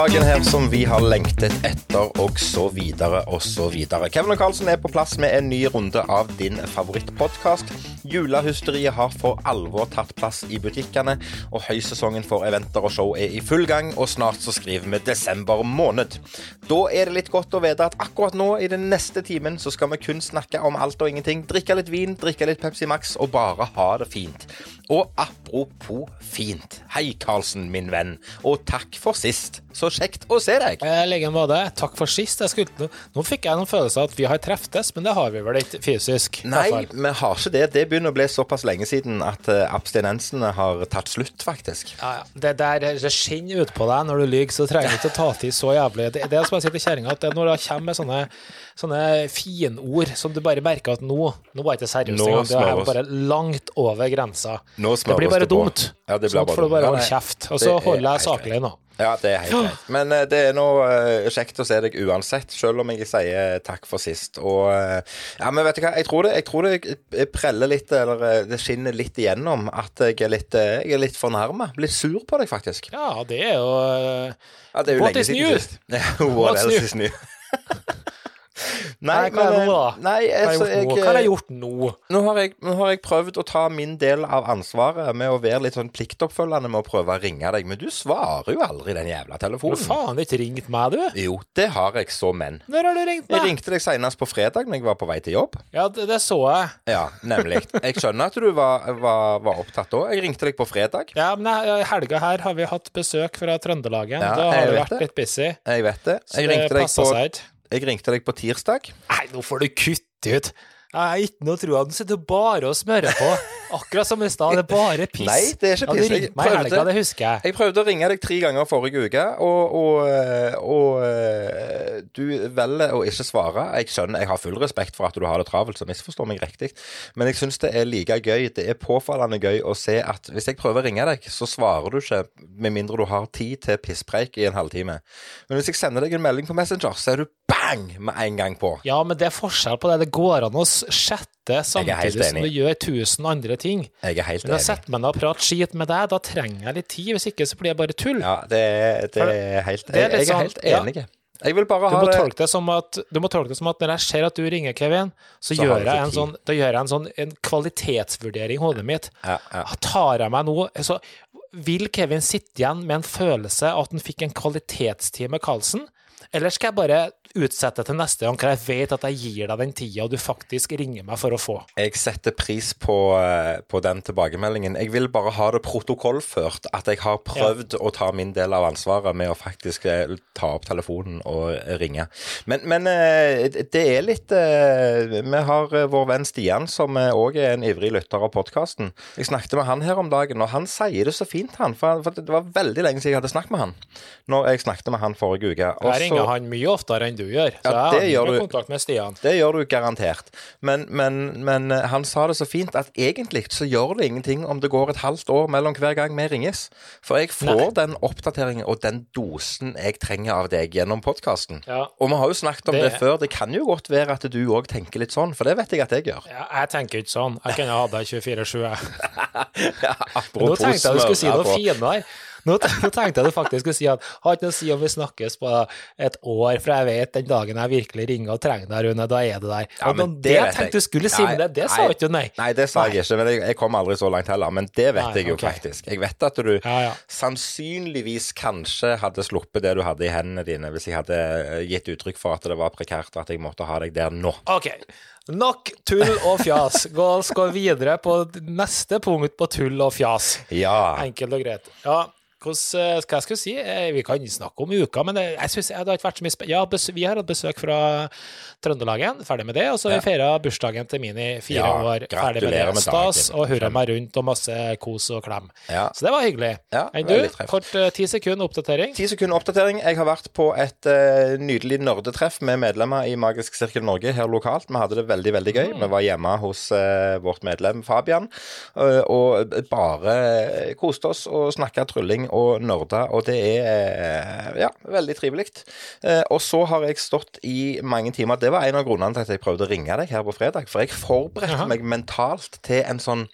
dagen her som vi har lengtet etter, og så videre og så videre. Kevin og Karlsen er på plass med en ny runde av din favorittpodkast. Julehysteriet har for alvor tatt plass i butikkene, og høysesongen for eventer og show er i full gang, og snart så skriver vi desember måned. Da er det litt godt å vite at akkurat nå, i den neste timen, så skal vi kun snakke om alt og ingenting. Drikke litt vin, drikke litt Pepsi Max og bare ha det fint. Og apropos fint. Hei, Karlsen, min venn, og takk for sist. Så kjekt å se deg. I like måte. Takk for sist. Skulle, nå, fikk jeg noen følelse av at vi har treftes, men det har vi vel ikke fysisk? Nei, vi har ikke det. Det begynner å bli såpass lenge siden at eh, abstinensene har tatt slutt, faktisk. Ja, ja. Det der det skinner utpå deg når du lyver, så trenger du ikke å ta til så jævlig. Det, det er som jeg sier til kjerringa, at når det kommer med sånne, sånne finord som du bare merker at nå Nå var det ikke seriøst engang. Det er bare langt over grensa. Det blir bare dumt. Ja, det blir Sånn bare får du bare holde kjeft. Og så er holder jeg saklig nå. Ja, det er helt greit. Men eh, det er nå eh, kjekt å se deg uansett, selv om jeg sier takk for sist. Og eh, ja, men vet du hva, jeg tror det, jeg tror det preller litt, eller det skinner litt igjennom at jeg er litt, jeg er litt fornærma. Litt sur på deg, faktisk. Ja, det er jo Ja, det er jo What lenge is siden new? sist. Ja, What What's else new? is new? Nei, hva er det nå, da? Nei, har altså, jeg? Hva har jeg gjort nå? Nå har, jeg, nå har jeg prøvd å ta min del av ansvaret med å være litt sånn pliktoppfølgende med å prøve å ringe deg, men du svarer jo aldri den jævla Du telefonen. faen ikke ringt meg, du? Jo, det har jeg så, men. Når har du ringt meg? Jeg ringte deg senest på fredag når jeg var på vei til jobb. Ja, det, det så jeg. Ja, nemlig. Jeg skjønner at du var, var, var opptatt da. Jeg ringte deg på fredag. Ja, men i helga her har vi hatt besøk fra Trøndelagen. Ja, da har du vært det. litt busy. Jeg vet det. Så Jeg det ringte deg på, seg ikke. Jeg ringte deg på tirsdag. Nei, nå får du kutte ut. Jeg har ikke noe tro. Han sitter bare og smører på. Akkurat som i stad. Det er bare piss. Nei, det er ikke piss. ringte meg helga, det husker jeg. Jeg prøvde å ringe deg tre ganger forrige uke, og, og, eh, og eh, du velger å ikke svare. Jeg skjønner, jeg har full respekt for at du har det travelt, så misforstår meg riktig. Men jeg syns det er like gøy, det er påfallende gøy å se at hvis jeg prøver å ringe deg, så svarer du ikke med mindre du har tid til pisspreik i en halvtime. Men hvis jeg sender deg en melding på Messenger, så er du bang med en gang på. Ja, men det er forskjell på det. Det går an å chatte helt samtidig som du gjør tusen andre ting. Jeg er helt Men å setter sette meg ned og prater skit med deg, da trenger jeg litt tid. Hvis ikke så blir jeg bare tull. Ja, det, det er helt Jeg, jeg er helt enig. ja. enig. Jeg vil bare Du ha må, det tolke det som at, du må tolke det som at når jeg ser at du ringer, Kevin, så, Så gjør jeg en sånn, da gjør jeg en sånn en kvalitetsvurdering i hodet mitt. ja, ja. Tar jeg meg nå så Vil Kevin sitte igjen med en følelse av at han fikk en kvalitetstid med Karlsen? Eller skal jeg bare utsette til neste gang, hvor jeg vet at jeg gir deg den tida du faktisk ringer meg for å få? Jeg setter pris på, eh, på den tilbakemeldingen. Jeg vil bare ha det protokollført at jeg har prøvd å ta min del av ansvaret med å faktisk eh, ta opp telefonen og ringe. Men, men eh, det er litt eh, Vi har eh, vår venn Stian, som òg er en ivrig lytter av podkasten. Jeg snakket med han her om dagen, og han sier det så fint, han. For det var veldig lenge siden jeg hadde snakket med han. Når jeg snakket med han forrige uke. Også, Jeg ringer han mye oftere enn du gjør, så Ja, det jeg gjør har du. kontakt med Stian. Det gjør du garantert. Men, men, men eh, han sa det så fint at egentlig så gjør det ingenting om det går et halvt år mellom hver gang vi ringes. For jeg får Nei. den oppdateringen og den dosen jeg trenger av deg gjennom podkasten. Ja. Og vi har jo snakket om det, Det- før. Det kan jo godt være at du òg tenker litt sånn, for det vet jeg at jeg gjør. Ja, jeg tenker ikke sånn. Jeg kunne hatt deg 24-7, jeg. Ja, Nå tenkte jeg du skulle si noe finere. Nå, tenkte jeg du faktisk skulle si at har ikke noe å si om vi snakkes på et år, for jeg vet den dagen jeg virkelig ringer og trenger deg, Rune, da er du der. Ja, men det, det vet tenkte jeg. du skulle si, men det, det sa ikke du, nei. Nei, det sa jeg ikke, men jeg, jeg kom aldri så langt heller. Men det vet Nei, jeg jo okay. faktisk. Jeg vet at du Ja, ja. sannsynligvis kanskje hadde sluppet det du hadde i hendene dine, hvis jeg hadde eh, gitt uttrykk for at det var prekært, og at jeg måtte ha deg der nå. Ok, nok tull og fjas. Gå oss gå videre på neste punkt på tull og fjas. Ja. Enkelt og greit. Ja, hvordan hva skal jeg si? Eh, Vi kan snakke om uka, men jeg synes, det har ikke vært så mye spe... Ja, vi har hatt besøk fra Trøndelagen, ferdig med det. Og så har vi feira bursdagen til Mini, fire Ja, år, ferdig med det. med Stas og hurra meg rundt og masse kos og klem. Ja. Så det var hyggelig. Enn du? Kort eh, ti sekunder oppdatering. Ti sekunder oppdatering. Jeg har vært på et uh, nydelig nerdetreff med medlemmer i Magisk Sirkel Norge her lokalt. Vi hadde det veldig veldig gøy. Vi var hjemme hos uh, vårt medlem Fabian eh, og bare koste oss og snakka trylling og nerda, og det er eh, ja, veldig trivelig. Eh, og så har jeg stått i mange timer. Det var en av grunnene til at jeg prøvde å ringe deg her på fredag, for jeg forberedte meg mentalt til en sånn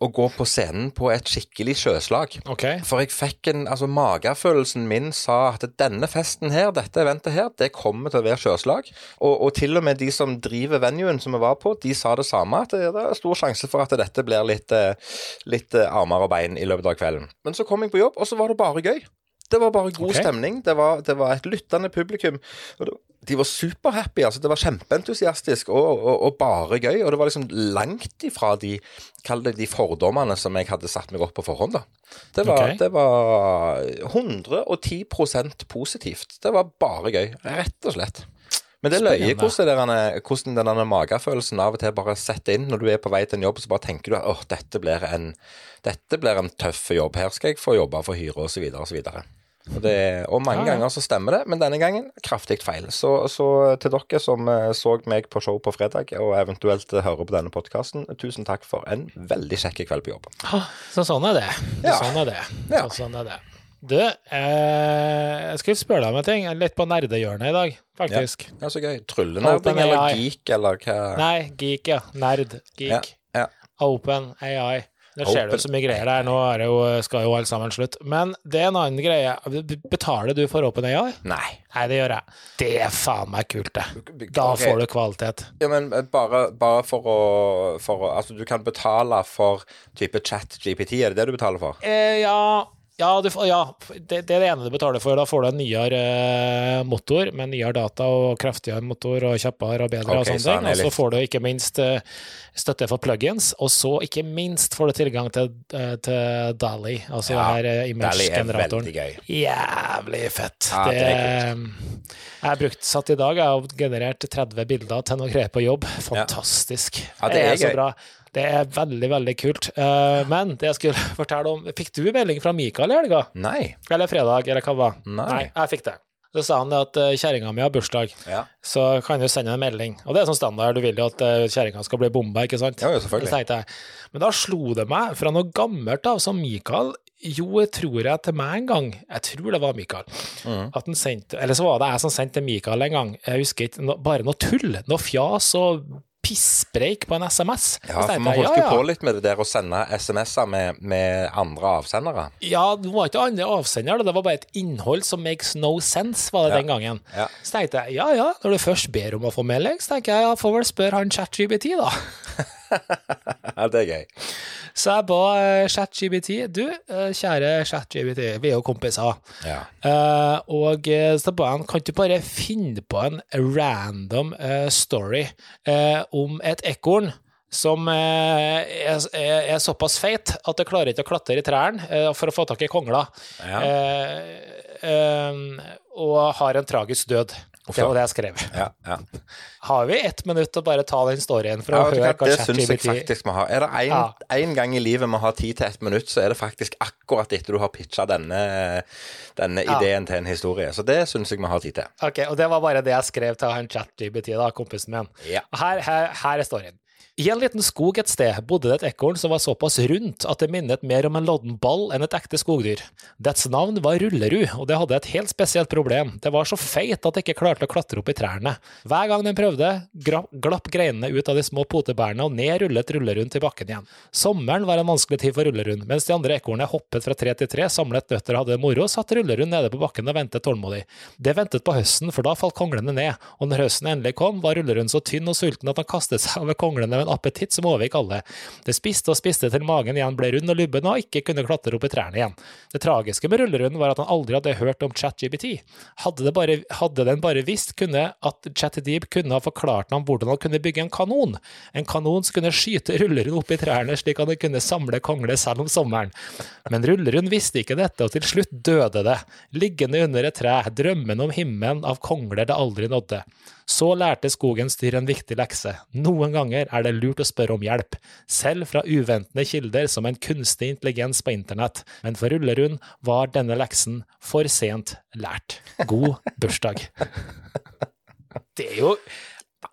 å gå på scenen på et skikkelig sjøslag. Okay. For jeg fikk en Altså, magefølelsen min sa at denne festen her, dette eventet her, det kommer til å være sjøslag. Og, og til og med de som driver venuen som vi var på, de sa det samme. At det, det er stor sjanse for at dette blir litt, eh, litt eh, armer og bein i løpet av kvelden. Men så kom jeg på jobb, og så var det bare gøy. Det var bare god okay. stemning. Det var, det var et lyttende publikum. Og det, de var superhappy. altså Det var kjempeentusiastisk og, og, og bare gøy. Og det var liksom langt ifra de de fordommene som jeg hadde satt meg opp på forhånd. da. Det var, okay. det var 110% positivt. Det var bare gøy. Rett og slett. Men det er løye hvordan, denne, hvordan den magefølelsen av og til bare setter inn når du er på vei til en jobb, så bare tenker du at åh, dette blir en, dette blir en tøff jobb. Her skal jeg få jobbe for hyre, osv., osv. Og, det- og mange Ja, ja. ganger så stemmer det, men denne gangen kraftig feil. Så, så til dere som eh, så meg på show på fredag, og eventuelt hører på denne podkasten, tusen takk for en veldig kjekk kveld på jobben. Ah, Så sånn er det. Ja. Sånn er det. Så sånn er det. Du, eh, jeg skulle spørre deg om en ting. Litt på nerdehjørnet i dag, faktisk. Ja, så gøy. Tryllenerding eller OpenAI. geek, eller hva? Nei, geek, ja. Nerd. Geek. ja. Open AI. Det skjer jo så mye greier der. Nå det jo, skal jo alt sammen slutte. Men det er en annen greie. Betaler du for Open AI? Nei. Nei, det gjør jeg. Det er faen meg kult, det. Da okay. får du kvalitet. Ja, men eh, bare, bare for, å, for å Altså, du kan betale for type chat GPT, er det det du betaler for? Eh, ja, ja, du, ja det, det er det ene du betaler for. Da får du en nyere eh, motor med nyere data og kraftigere motor og kjappere og bedre. Okay, og sånne ting. er Og så får du ikke minst eh, støtte for plugins, og så ikke minst får du tilgang til, eh, til Dali, altså Ja, det her er image-generatoren. Jævlig fett. Ja, det er Jeg har brukt satt i dag, jeg har generert 30 bilder til noen greier på jobb. Fantastisk. Ja, det er så gøy. bra. Det er veldig, veldig kult. Eh, men det jeg skulle fortelle om Fikk du melding fra Mikael i helga? Nei. Eller fredag, eller hva det var? Nei. jeg fikk det. Så sa han det at uh, kjerringa mi har bursdag, Ja. så kan du sende en melding. Og det er sånn standard, du vil jo at uh, kjerringa skal bli bomba, ikke sant? Ja, selvfølgelig. Men da slo det meg, fra noe gammelt av, som Mikael jo, jeg tror jeg til meg en gang, jeg tror det var Mikael, Mm. at han sendte, eller så var det jeg som sendte til Mikael en gang, jeg husker ikke, no, bare noe tull, noe fjas og pisspreik på en SMS. Ja, for man vi holdt jo ja, på litt med det der å sende SMS-er med, med andre avsendere. Ja, det var ikke andre avsender, det var bare et innhold som makes no sense, var det Ja. den gangen. Ja. Så tenkte jeg, ja ja, når du først ber om å få melding, så tenker jeg, ja, får vel spørre han ChatGPT da. Det er gøy. Så jeg ba ChatGBT ChatGPT, du, eh, kjære ChatGBT, vi er jo kompiser. Ja. Eh, og eh, så ba han, kan du bare finne på en random eh, story eh, om et ekorn som eh, er, er, er såpass feit at det klarer ikke å klatre i trærne eh, for å få tak i kongla, Ja. eh, eh, og har en tragisk død. Det var det jeg skrev. Ja, ja. Har vi ett minutt til å bare ta den storyen for ja hva, hva det syns jeg faktisk vi har. Er det én gang i livet vi har tid til ett minutt, så er det faktisk akkurat etter du har pitcha denne, denne ideen til en historie. Så det syns jeg vi har tid til. Ok, og det var bare det jeg skrev til han ChatGPT, da, kompisen min. Ja. Her, her, her er storyen. I en liten skog et sted bodde det et ekorn som var såpass rundt at det minnet mer om en lodden ball enn et ekte skogdyr. Dets navn var Rullerud, og det hadde et helt spesielt problem. Det var så feit at det ikke klarte å klatre opp i trærne. Hver gang den prøvde, glapp greinene ut av de små potebærene, og ned rullet Rullerund til bakken igjen. Sommeren var en vanskelig tid for Rullerund. Mens de andre ekornene hoppet fra tre til tre, samlet nøtter og hadde det moro, satt Rullerund nede på bakken og ventet tålmodig. Det ventet på høsten, for da falt konglene ned, og når høsten endelig kom, var Rullerund så tynn og sulten at han kastet seg over konglene med en appetitt som overgikk alle. Det spiste og spiste til magen igjen ble rund og lubben og ikke kunne klatre opp i trærne igjen. Det tragiske med rullerunden var at han aldri hadde hørt om ChatGBT. Hadde, hadde den bare visst kunne at ChatDeep kunne ha forklart ham hvordan han kunne bygge en kanon. En kanon som kunne skyte Rullerund opp i trærne slik at han kunne samle kongler selv om sommeren. Men Rullerund visste ikke dette, og til slutt døde det, liggende under et tre, drømmen om himmelen av kongler det aldri nådde. Så lærte skogens dyr en viktig lekse. Noen ganger er det lurt å spørre om hjelp, selv fra uventende kilder som en kunstig intelligens på internett, men for Rullerund var denne leksen for sent lært. God bursdag. Det er jo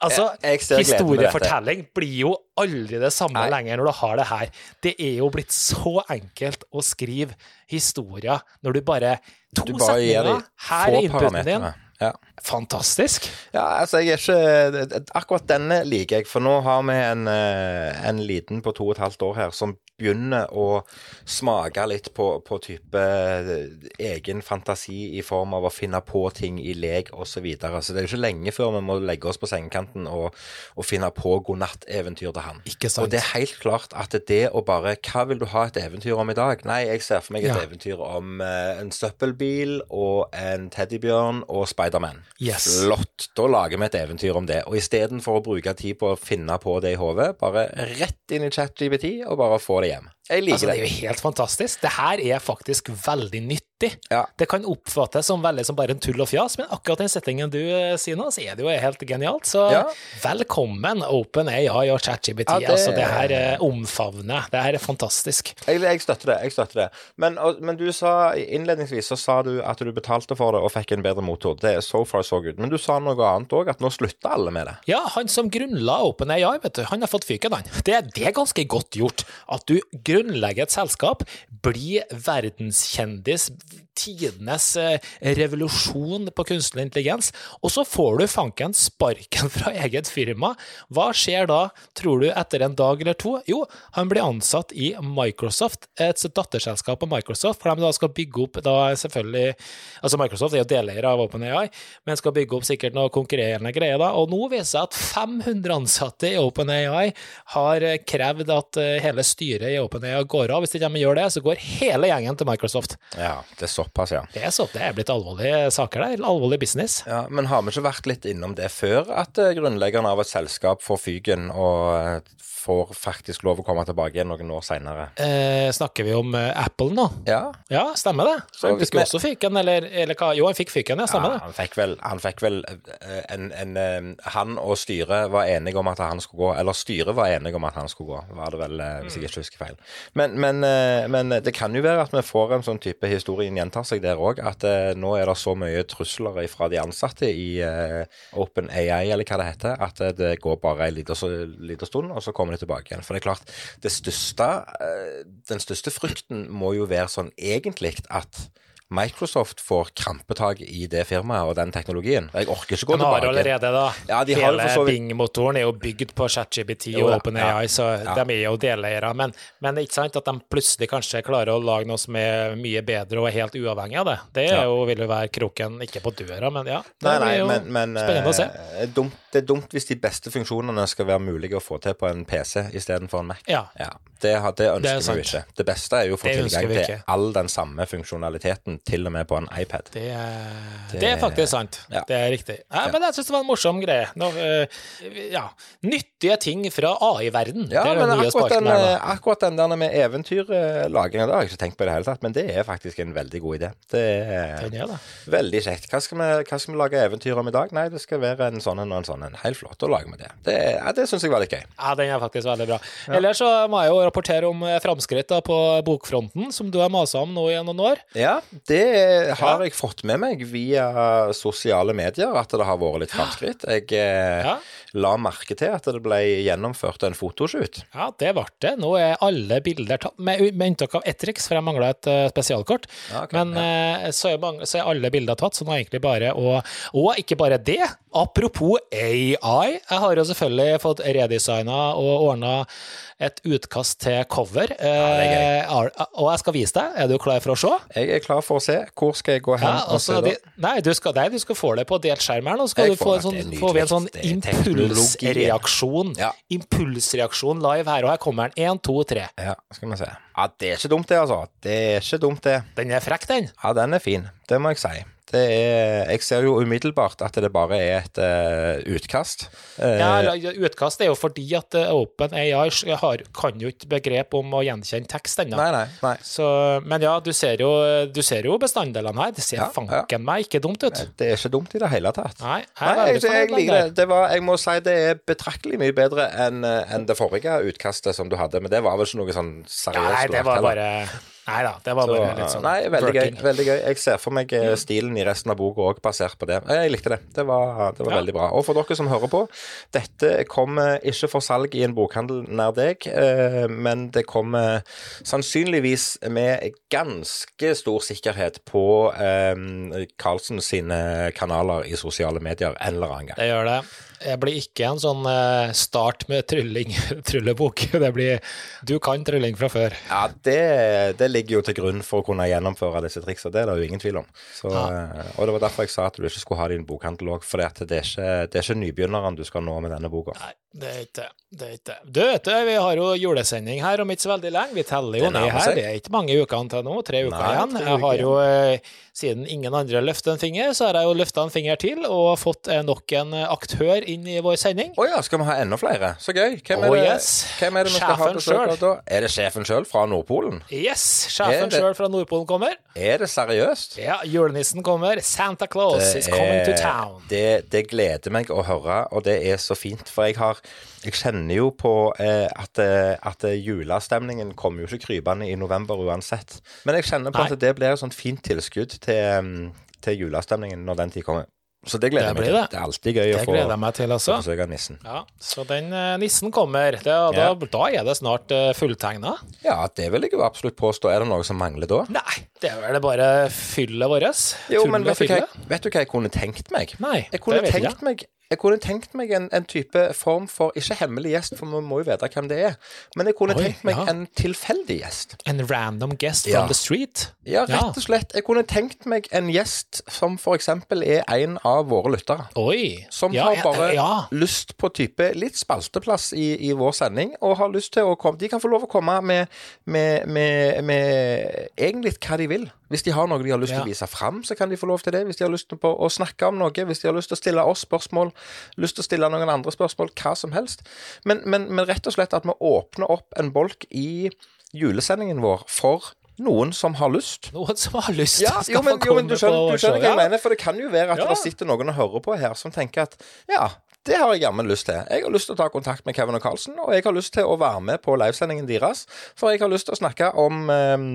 Altså, historiefortelling blir jo aldri det samme Nei. lenger når du har det her. Det er jo blitt så enkelt å skrive historier når du bare To Du bare setninger, her er inputen din. Ja. Fantastisk. Ja, altså jeg er ikke Akkurat denne liker jeg, for nå har vi en, eh, en liten på to og et halvt år her som begynner å smake litt på, på type eh, egen fantasi i form av å finne på ting i lek osv. Så, videre. så det er jo ikke lenge før vi må legge oss på sengekanten og, og finne på godnatteventyr til han. Ikke sant. Og det er helt klart at det å bare Hva vil du ha et eventyr om i dag? Nei, jeg ser for meg et Ja. eventyr om eh, en søppelbil og en teddybjørn og Spiderman. Yes. Flott. Da lager vi et eventyr om det. Og istedenfor å bruke tid på å finne på det i hodet, bare rett inn i ChatGPT og bare få det hjem. Jeg liker Altså, det er jo helt fantastisk. Det her er faktisk veldig nyttig. Ja. Det kan oppfattes som veldig som bare en tull og fjas, men akkurat den settingen du eh, sier nå, så er det jo helt genialt. Så Ja. velkommen OpenAI og ChatGBT. Ja, det- Altså, det her eh, omfavner. Det her er fantastisk. Jeg, jeg støtter det. jeg støtter det. Men, og, men du sa innledningsvis så sa du at du betalte for det og fikk en bedre motor. Det er so far so good. Men du sa noe annet òg, at nå slutter alle med det. Ja, han som grunnla OpenAI, vet du, han har fått fyken, han. Det, det er ganske godt gjort. At du grunnlegger et selskap, blir verdenskjendis, tidenes eh, revolusjon på kunstig intelligens, og så får du fanken sparken fra eget firma. Hva skjer da, tror du, etter en dag eller to? Jo, han blir ansatt i Microsoft, et datterselskap av Microsoft, for de da skal bygge opp da selvfølgelig Altså, Microsoft er jo deleier av OpenAI, men skal bygge opp sikkert noe konkurrerende greier da, og nå viser det seg at 500 ansatte i OpenAI har eh, krevd at eh, hele styret i OpenAI går av. Hvis ikke de gjør det, så går hele gjengen til Microsoft. Ja, det er såpass, ja. Det er så, det er blitt alvorlige saker der, alvorlig business. Ja, Men har vi ikke vært litt innom det før, at eh, grunnleggeren av et selskap får fyken og eh, får faktisk lov å komme tilbake igjen noen år seinere? Eh, snakker vi om eh, Apple nå? Ja. Ja, stemmer det. Så han skulle fikk vi- også fyken, eller, eller hva? Jo, han fikk fyken, ja, ja stemmer det. han fikk vel, han fikk vel en, en, Han og styret var enige om at han skulle gå, eller styret var enige om at han skulle gå, var det vel, hvis jeg ikke husker feil. Men, men, eh, men det kan jo være at vi får en sånn type historien gjentar seg der òg, at eh, nå er det så mye trusler fra de ansatte i Open AI, eller hva det heter, at eh, det går bare en liten, stund, og så kommer de tilbake igjen. For det er klart, det største, eh, den største frykten må jo være sånn egentlig at Microsoft får krampetak i det firmaet og den teknologien. Jeg orker ikke gå Han har tilbake. allerede, da. Ja, de Hele så Bing-motoren er jo bygd på ChatGBT og OpenAI, ja, så ja. de er jo deleiere. Men, men ikke sant at de plutselig kanskje klarer å lage noe som er mye bedre og er helt uavhengig av det. Det jo, vil jo være kroken, ikke på døra, men ja. Det Nei, nei, jo men, men spennende å se. eh, dumt, det er dumt hvis de beste funksjonene skal være mulige å få til på en PC istedenfor en Mac. Ja. det, det Det ønsker ønsker vi jo ikke. Det beste er jo å få Det tilgang til all den samme funksjonaliteten, til og med på en iPad. Det, er- det er faktisk sant. Ja. Det er riktig. Ja, Men jeg syns det var en morsom greie. Nå, eh, ja. Nyttige ting fra AI-verden. Ja, men akkurat den, eh, akkurat den der med eventyrlaging, det har jeg ikke tenkt på i det hele tatt, men det er faktisk en veldig god idé. Det er det. veldig kjekt. Hva skal, vi, hva skal vi lage eventyr om i dag? Nei, det skal være en sånn en og en sånn en. Helt flott, å lage med det. Det, ja, det syns jeg var litt gøy. Ja, den er faktisk veldig bra. Ellers så må jeg jo rapportere om eh, framskritt på bokfronten, som du har masa om nå i noen år. Ja, det har Ja. jeg fått med meg via sosiale medier, at det har vært litt framskritt. Jeg eh, Ja. la merke til at det ble gjennomført en fotoshoot. Ja, det ble det. Nå er alle bilder tatt, med, med unntak av ett triks, for jeg mangla et eh, spesialkort. Ja, okay, Men eh, så, er mange, så er alle bilder tatt, så nå er egentlig bare å Og ikke bare det. Apropos AI. Jeg har jo selvfølgelig fått redesigna og ordna et utkast til cover. er eh, og jeg skal vise deg. Er du klar for å se? Jeg er klar for å se. Hvor skal jeg gå hen? Ja, og se altså, de, nei, du skal, nei, du skal få det på delt skjerm her. Nå skal du få, en sånn, får vi en sånn impulsreaksjon. Ja. Impulsreaksjon live her, og her kommer den. Én, to, tre. Ja, skal vi se. Ja, det er ikke dumt, det, altså. Det er ikke dumt, det. Den er frekk, den. Ja, den er fin. Det må jeg si. Det er, jeg ser jo umiddelbart at det bare er et uh, utkast. Uh, Ja, utkast er jo fordi at eh, OpenAI har, kan jo ikke begrep om å gjenkjenne tekst ennå. Men ja, du ser jo, du ser jo bestanddelene her. Det ser Ja, fanken meg ikke dumt ut. Det er ikke dumt i det hele tatt. Nei, Nei, jeg, jeg liker det. det var, jeg må si det er betraktelig mye bedre enn en det forrige utkastet som du hadde. Men det var vel ikke noe sånn seriøst? Nei, det var bare Nei da, det var Så, bare litt sånn nei, veldig gøy, veldig gøy. Jeg ser for meg eh, stilen i resten av boka òg basert på det. Jeg likte det. Det var, det var Ja. veldig bra. Og for dere som hører på, dette kommer ikke for salg i en bokhandel nær deg, eh, men det kommer sannsynligvis med ganske stor sikkerhet på eh, Carlsen sine kanaler i sosiale medier en eller annen gang. Det gjør det. Det blir ikke en sånn eh, start med trylling, tryllebok. Det blir Du kan trylling fra før. Ja, det, det ligger jo til grunn for å kunne gjennomføre disse triksene. Det er det jo ingen tvil om. Så, ja. og det var derfor jeg sa at du ikke skulle ha det i en bokhandel òg. For det er, ikke, det er ikke nybegynneren du skal nå med denne boka. Nei, det er ikke det. Er ikke. Du, vet du, vi har jo julesending her om ikke så veldig lenge. Vi teller jo ned her. seg. Det er ikke mange ukene til nå. Tre uker Nei, igjen. Jeg har jo, eh, siden ingen andre løfter en finger, så har jeg jo løfta en finger til og fått eh, nok en aktør aktør inn i vår sending. Å ja, skal vi ha enda flere? Så gøy. Hvem er, Oh, det, hvem er det vi skal ha Sjefen besøk av selv. da? Er det sjefen sjøl fra Nordpolen? Yes, Er sjefen det- sjøl fra Nordpolen kommer. Er det seriøst? Ja, julenissen kommer. Santa Claus is coming to town. Det, det gleder meg å høre, og det er så fint. For jeg har Jeg kjenner jo på eh, at, eh, at eh, julestemningen kommer jo ikke krypende i november uansett. Men jeg kjenner på Nei. at det blir et sånt fint tilskudd til, mm, til julestemningen når den tid kommer. Så det gleder jeg meg til. det. Det er alltid gøy Det å få meg til, altså. besøk av nissen. Ja, så den eh, nissen kommer. Det, da, Ja. da er det snart uh, fulltegna. Ja, det vil jeg jo absolutt påstå. Er det noe som mangler da? Nei, det er vel bare fyllet vårt. Jo, men vet du, hva jeg, vet du hva jeg kunne tenkt meg? Nei, Jeg kunne det vet jeg tenkt meg jeg kunne tenkt meg en, en type form for Ikke hemmelig gjest, for vi må jo vite hvem det er. Men jeg kunne Oi, tenkt meg ja. en tilfeldig gjest. En random guest Ja. from the street. Ja, rett og slett. Jeg kunne tenkt meg en gjest som eksempel er en av våre lyttere. Oi. Som har bare lyst på type litt spalteplass i, i vår sending, og har lyst til å komme De kan få lov å komme med, med, med, med egentlig hva de vil. Hvis de har noe de har lyst til Ja. å vise fram, så kan de få lov til det. Hvis de har lyst til på å snakke om noe, hvis de har lyst til å stille oss spørsmål, lyst til å stille noen andre spørsmål, hva som helst. Men, men, men rett og slett at vi åpner opp en bolk i julesendingen vår for noen som har lyst. Noen som har lyst Ja, jo, men, jo, men du skjønner, hva jeg mener. For det kan jo være at Ja. det sitter noen og hører på her som tenker at ja, det har jeg jammen lyst til. Jeg har lyst til å ta kontakt med Kevin og Carlsen, og jeg har lyst til å være med på livesendingen deres. For jeg har lyst til å snakke om um,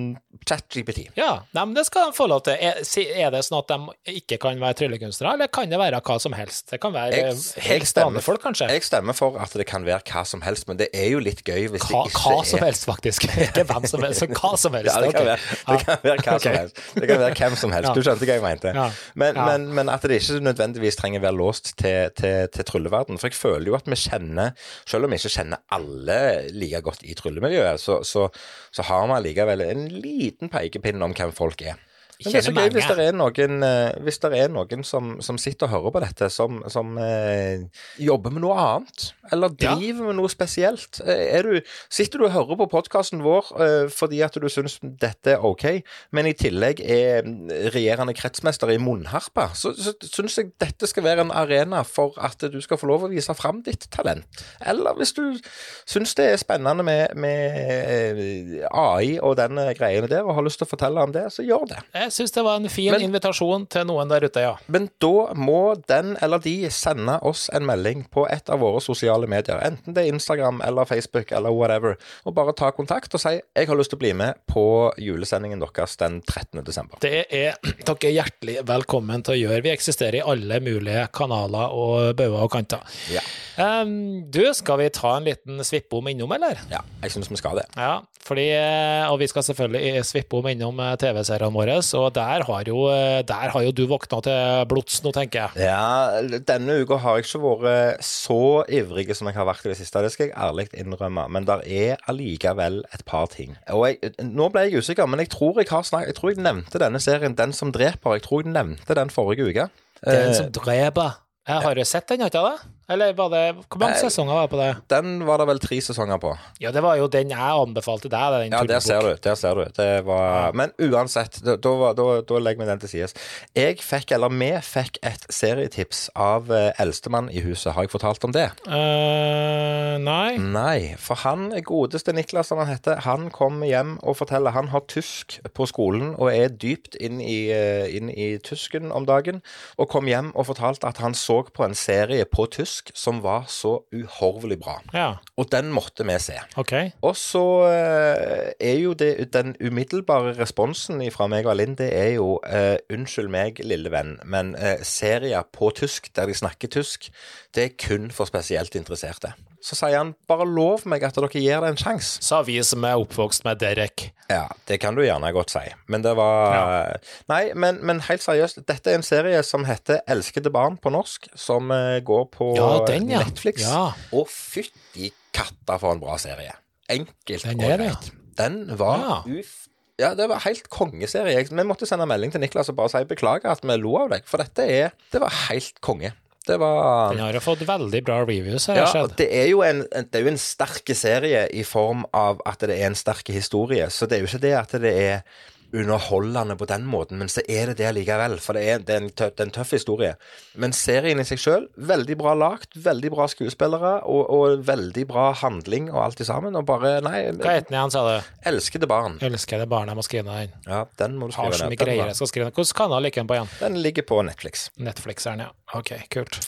ChatGPT. Ja, nei, men det skal de få lov til. Er, er det sånn at de ikke kan være tryllekunstnere, eller kan det være hva som helst? Det kan være Jeg- eh, helt vanlige folk, kanskje? Jeg stemmer for at det kan være hva som helst, men det er jo litt gøy hvis Hva, det ikke hva er som helst, faktisk. Ikke hvem som helst, hva som helst. Ja, det kan være, det kan være hva som helst. Det kan være hvem som helst. Ja. Du skjønte hva jeg mente. Ja. Men, men, men at det ikke nødvendigvis trenger være låst til, til, til trylleverden. For jeg føler jo at vi kjenner, selv om vi ikke kjenner alle like godt i tryllemiljøet, så, så, så har vi allikevel en liten pekepinn om hvem folk er. Men det er så gøy hvis det er noen, eh, hvis det er noen som, som sitter og hører på dette, som, som eh, jobber med noe annet, eller Ja. driver med noe spesielt. Eh, du, sitter du og hører på podkasten vår eh, fordi at du syns dette er ok, men i tillegg er mm, regjerende kretsmester i munnharpe, så, så syns jeg dette skal være en arena for at du skal få lov å vise fram ditt talent. Eller hvis du syns det er spennende med, med eh, AI og den greiene der, og har lyst til å fortelle om det, så gjør det. Jeg syns det var en fin Men- invitasjon til noen der ute, ja. Men da må den eller de sende oss en melding på et av våre sosiale medier, enten det er Instagram eller Facebook eller whatever, og bare ta kontakt og si 'jeg har lyst til å bli med på julesendingen deres den 13. desember'. Det er dere hjertelig velkommen til å gjøre. Vi eksisterer i alle mulige kanaler og bauger og kanter. Ja. Um, du, skal vi ta en liten svippom innom, eller? ja, jeg syns vi skal det. Ja, fordi, eh, og vi skal selvfølgelig svippe om innom eh, TV-seriene våre, og der har, jo, eh, der har jo du våkna til blods nå, tenker jeg. Ja, denne uka har jeg ikke vært så ivrig som jeg har vært i det siste, det skal jeg ærlig innrømme, men der er allikevel et par ting. Og jeg, nå ble jeg usikker, men jeg tror jeg har snakket, jeg tror jeg nevnte denne serien 'Den som dreper', jeg tror jeg nevnte den forrige uke. Den Eh, som dreper. Jeg har jo sett den, har ikke jeg det? Eller var det Hvor mange sesonger var det på det? Den var det vel tre sesonger på. Ja, det var jo den jeg anbefalte deg, den Ja, der ser du. der ser du. Det var, men uansett, da, da, da, da legger vi den til sides. Jeg fikk, eller vi fikk, et serietips av eh, eldstemann i huset. Har jeg fortalt om det? Uh, nei. Nei, for han godeste Niklas, som han heter, han kom hjem og forteller Han har tysk på skolen og er dypt inn i, eh, inn i tysken om dagen. Og kom hjem og fortalte at han så på en serie på tysk norsk som var så uhorvelig bra. Ja, Og den måtte vi se. Okay. Og så eh, er jo det den umiddelbare responsen fra meg og Linn, det er jo uh, Unnskyld meg, lille venn, men uh, serier på tysk der de snakker tysk, det er kun for spesielt interesserte. Så sier han bare lov meg at dere gir det en sjanse. Sa vi som er oppvokst med Derek. Ja, det kan du gjerne godt si. Men det var Nei, men, men helt seriøst, dette er en serie som heter Elskede barn på norsk, som eh, går på Ja, den, ja. Netflix. Ja. Og fytti katta for en bra serie. Enkelt Den og greit. Den var Ja. uff Ja, det var helt kongeserie. Vi måtte sende melding til Niklas og bare si beklager at vi lo av deg, for dette er Det var helt konge. Det var Den har jo fått veldig bra reviews, har ja, jeg sett. det er jo en, det er jo en sterk serie i form av at det er en sterk historie. Så det er jo ikke det at det er underholdende på den måten, men så er det det likevel. For det er, det er, en, tøff, det er en tøff historie. Men serien i seg sjøl, veldig bra lagt, veldig bra skuespillere og, og veldig bra handling og alt i sammen. Og bare Nei, Hva het den igjen, sa du? elskede barn. Elskede barn, jeg må skrive den. Ja, den må du Har så mye greier jeg skal skrive ned. Hvilken kanal ligger den på igjen? den ligger på Netflix. Netflix er den, ja. Ok, kult.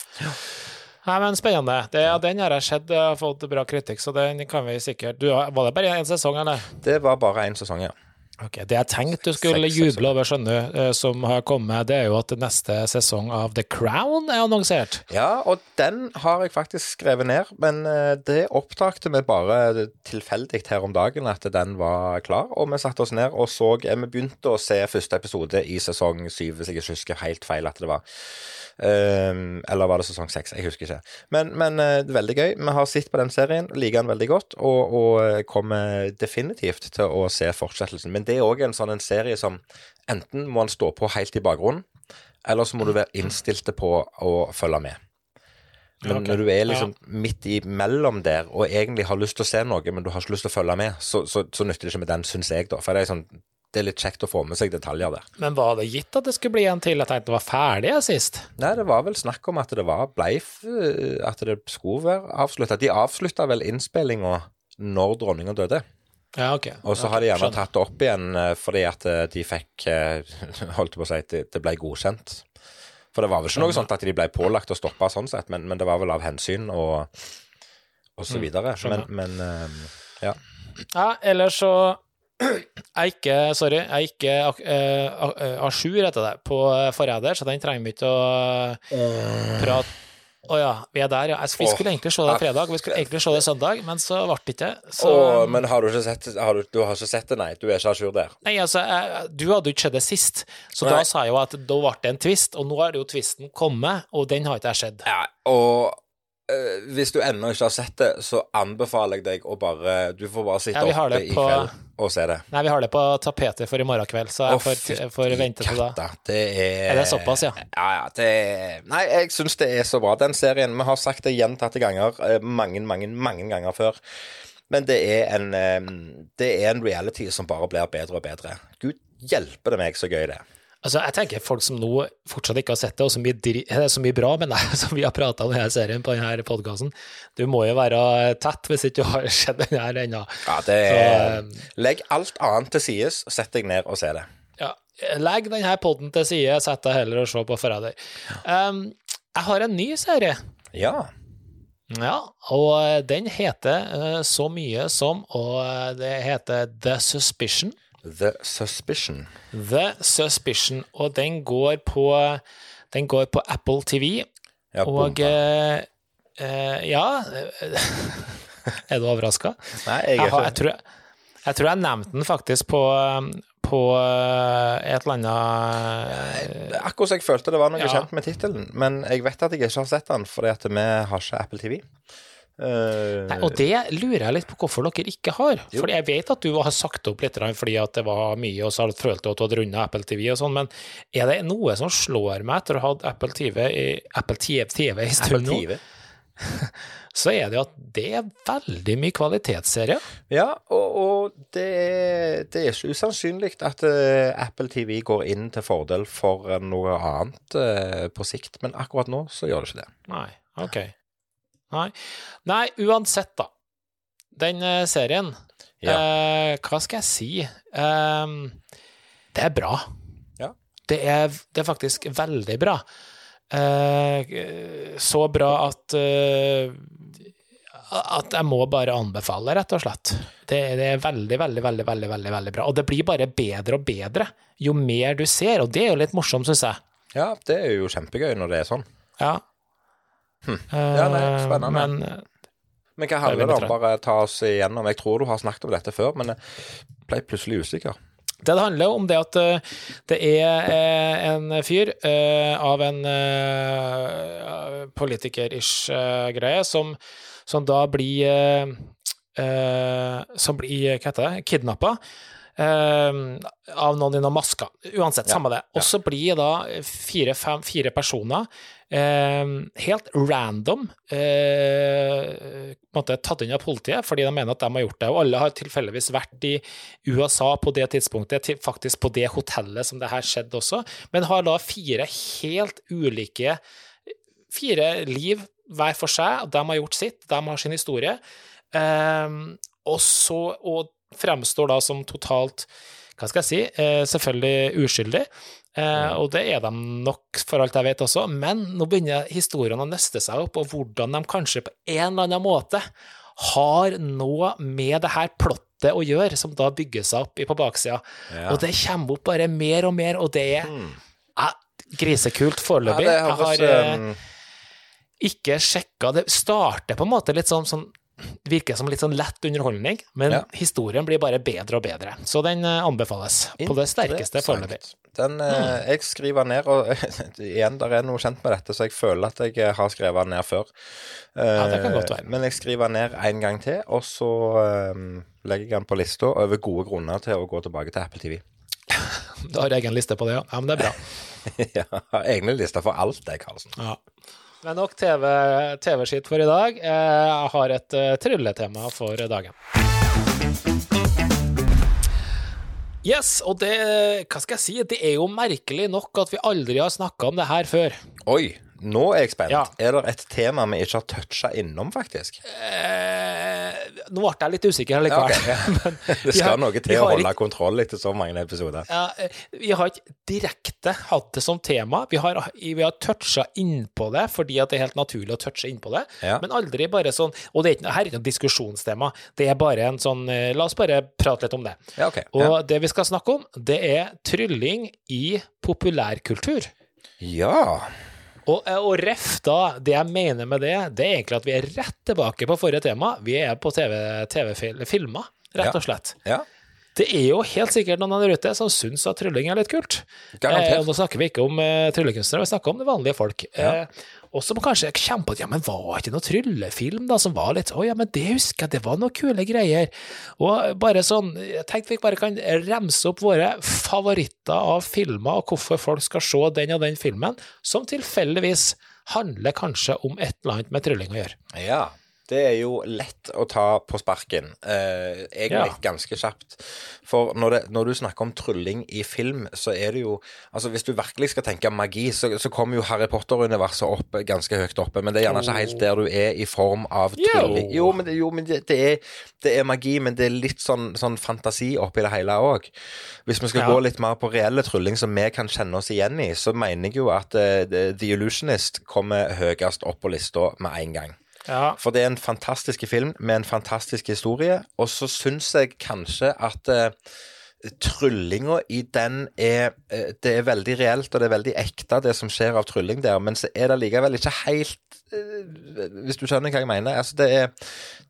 Nei, men Spennende. Det, ja, den har jeg sett, har fått bra kritikk, så den kan vi sikkert du, Var det bare én sesong, eller? Det var bare én sesong, ja. Ok, Det jeg tenkte du skulle juble over, skjønner du, eh, som har kommet, det er jo at neste sesong av The Crown er annonsert. Ja, og den har jeg faktisk skrevet ned, men eh, det opptakte vi bare tilfeldig her om dagen at den var klar, og vi satte oss ned og så eh, Vi begynte å se første episode i sesong syv, hvis jeg ikke husker helt feil at det var. Ehm, eller var det sesong seks? Jeg husker ikke. Men, men eh, veldig gøy. Vi har sett på den serien, liker den veldig godt, og, og eh, kommer definitivt til å se fortsettelsen. Men det er òg en sånn en serie som enten må han stå på helt i bakgrunnen, eller så må du være innstilt på å følge med. Men okay. når du er liksom midt imellom der og egentlig har lyst til å se noe, men du har ikke lyst til å følge med, så, så, så nytter det ikke med den, syns jeg, da. For det er, sånn, det er litt kjekt å få med seg detaljer der. Men var det gitt at det skulle bli en til? Jeg tenkte det var ferdig sist. Nei, det var vel snakk om at det var bleif, At det skulle være avslutta. De avslutta vel innspillinga når dronninga døde. Ja, ok. Og så okay, har de gjerne skjønner. tatt det opp igjen eh, fordi at eh, de fikk eh, Holdt på å si at det, ble godkjent. For det var vel ikke noe sånt at de ble pålagt å stoppe sånn sett, men, men det var vel av hensyn og, og så videre. Men, men eh, ja. Ja, ellers så jeg er ikke, sorry, jeg er ikke uh, à jour, etter det, på eh, Forræder, så den trenger vi ikke å eh, prate Å ja, vi er der, ja. Vi skulle egentlig se det fredag, vi skulle egentlig se det søndag, men så ble det ikke. Så Åh, men har du ikke sett har du, du har ikke sett det, nei? Du er ikke à jour der? Nei, altså, jeg, du hadde jo ikke sett det sist, så Nei. da sa jeg jo at da ble det en twist, og nå er det jo twisten kommet, og den har ikke jeg sett. Ja, og hvis du ennå ikke har sett det, så anbefaler jeg deg å bare Du får bare sitte Ja, oppe i på- kveld og se det. Nei, vi har det på tapetet for i morgen kveld, så jeg får, får vente til da. Det er Er det såpass, ja? Ja, ja. Det er, nei, jeg syns det er så bra. Den serien Vi har sagt det gjentatte ganger, eh, mange, mange, mange ganger før. Men det er en eh, Det er en reality som bare blir bedre og bedre. Gud hjelpe det meg så gøy det er. Altså, jeg tenker folk som nå fortsatt ikke har sett det, og dri eh, så mye bra, men nei, som vi har prata om i denne serien på denne podkasten, du må jo være tett hvis ikke du har sett den her ennå. Ja, det Så, er Legg alt annet til sides, sett deg ned og se det. Ja, legg denne poden til side, sett deg heller og se på Forræder. Um, jeg har en ny serie. Ja. Ja, og den heter uh, så mye som Og eh, det heter The Suspicion. The Suspicion. The Suspicion, og den går på Den går på Apple TV, Ja, og eh, eh, Ja Er du overraska? Nei, jeg er ikke jeg, tror, jeg tror jeg nevnte den faktisk på, på eh, et eller annet Akkurat som jeg følte det var noe Ja. kjent med tittelen. Men jeg vet at jeg ikke har sett den, fordi at vi har ikke Apple TV. Eh, Nei, og det lurer jeg litt på hvorfor dere ikke har. Jo. Fordi jeg vet at du har sagt opp litt fordi at det var mye, og så har du at du hadde runda Apple TV og sånn, men er det noe som slår meg etter å ha hatt Apple TV i Apple TV, TV i stund nå, så er det jo at det er veldig mye kvalitetsserier. Ja, og, og det, det er ikke usannsynlig at uh, Apple TV går inn til fordel for eh, noe annet uh, på sikt, men akkurat nå så gjør det ikke det. Nei, ok. Nei, Nei uansett, da. Den eh, serien, Ja. eh, hva skal jeg si? Ehm, det er bra. Ja. Det er, det er faktisk veldig bra. Eh, så bra at eh, at jeg må bare anbefale, rett og slett. Det, det, er veldig, veldig, veldig, veldig, veldig, veldig bra. Og det blir bare bedre og bedre jo mer du ser, og det er jo litt morsomt, syns jeg. Ja, det er jo kjempegøy når det er sånn. Ja. Hm. Ja, nei, spennende. Men, eh, men hva handler det om? Bare ta oss igjennom. Jeg tror du har snakket om dette før, men jeg ble plutselig usikker. Det det handler om, det at uh, det er uh, en fyr av en politiker-ish greie som, som, da blir Som blir, hva heter det, kidnappa. av noen i noen masker. Uansett, ja, samme det. Og så blir da fire, fem, fire personer Eh, helt random eh, måte, tatt inn av politiet fordi de mener at de har gjort det. Og alle har tilfeldigvis vært i USA på det tidspunktet, faktisk på det hotellet som det her skjedde også, men har da fire helt ulike Fire liv hver for seg, de har gjort sitt, de har sin historie. Eh, og så og fremstår da som totalt hva skal jeg si, eh, selvfølgelig uskyldig. Eh, og det er de nok, for alt jeg vet også, men nå begynner historiene å nøste seg opp, og hvordan de kanskje på en eller annen måte har noe med det her plottet å gjøre, som da bygger seg opp på baksida. Ja. Og det kommer opp bare mer og mer, og det er mm. eh, grisekult foreløpig. Ja, jeg har eh, um... ikke sjekka Det starter på en måte litt sånn, sånn virker som litt sånn lett underholdning, men ja. historien blir bare bedre og bedre. Så den eh, anbefales på det sterkeste foreløpig. Den, eh, mm. Jeg skriver ned, og igjen, der er noe kjent med dette, så jeg føler at jeg eh, har skrevet den ned før. Ja, det kan godt være. Men jeg skriver ned en gang til, og så legger jeg den på lista over gode grunner til å gå tilbake til Apple TV. Du har egen liste på det, ja. ja men det er bra. ja, egne lister for alt, det, Karlsen. Ja. Men nok TV-skitt TV for i dag. Jeg har et uh, trylletema for dagen. Yes, og det Hva skal jeg si? Det er jo merkelig nok at vi aldri har snakka om det her før. Oi, nå er jeg spent. Ja. Er det et tema vi ikke har toucha innom, faktisk? Eh, nå ble jeg litt usikker likevel. Okay. det skal har, noe til å holde ikke, kontroll etter så mange episoder. Ja, eh, vi har ikke direkte hatt det som tema. Vi har, vi har toucha innpå det fordi at det er helt naturlig å touche innpå det, ja. men aldri bare sånn Og det er ikke, her er ikke noe diskusjonstema, det er bare en sånn eh, La oss bare prate litt om det. Ja, okay. Og det vi skal snakke om, det er trylling i populærkultur. Ja. Og, eh, og ref da, det jeg mener med det, det er egentlig at vi er rett tilbake på forrige tema. Vi er på TV-filmer, TV rett og slett. Ja. ja. Det er jo helt sikkert noen der ute som syns at trylling er litt kult. Eh, nå snakker vi ikke om eh, tryllekunstnere, vi snakker om det vanlige folk. Ja. Eh, og som kanskje kommer på at ja, men var ikke noe tryllefilm da, som var litt Å ja, men det husker jeg, det var noen kule greier. Og bare sånn, jeg tenkte vi bare kan remse opp våre favoritter av filmer, og hvorfor folk skal se den og den filmen, som tilfeldigvis handler kanskje om et eller annet med trylling å gjøre. Ja, det er jo lett å ta på sparken. Eh, egentlig ja. ganske kjapt. For når, det, når, du snakker om trylling i film, så er det jo Altså, hvis du virkelig skal tenke magi, så, så kommer jo Harry Potter-universet opp ganske høyt oppe. Men det er gjerne ikke helt der du er i form av trylling. Jo, men, det, jo, men det, det, er, det, er, magi, men det er litt sånn, sånn fantasi oppi det hele òg. Hvis vi skal ja. gå litt mer på reelle trylling som vi kan kjenne oss igjen i, så mener jeg jo at uh, The Illusionist kommer høyest opp på lista med en gang. Ja. For det er en fantastisk film med en fantastisk historie. Og så syns jeg kanskje at uh, tryllinga i den er uh, Det er veldig reelt, og det er veldig ekte, det som skjer av trylling der. Men så er det likevel ikke helt uh, Hvis du skjønner hva jeg mener? Altså, det er,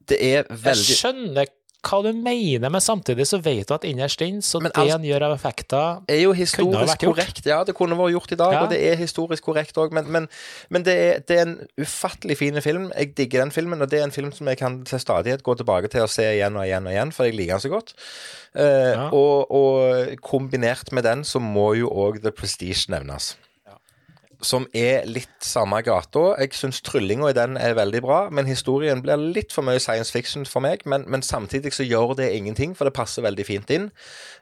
det er veldig Jeg skjønner hva du mener, men samtidig så vet du at innerst inne så det han gjør av effekter er jo historisk korrekt. Ja, det kunne vært gjort i dag, ja. og det er historisk korrekt òg. Men, men, men det, er, det, er, en ufattelig fin film. Jeg digger den filmen, og det er en film som jeg kan til stadighet gå tilbake til og se igjen og igjen og igjen, for jeg liker den så godt. Uh, ja. og, og, kombinert med den så må jo òg The Prestige nevnes som er litt samme gata. Jeg syns tryllinga i den er veldig bra, men historien blir litt for mye science fiction for meg. Men, men samtidig så gjør det ingenting, for det passer veldig fint inn.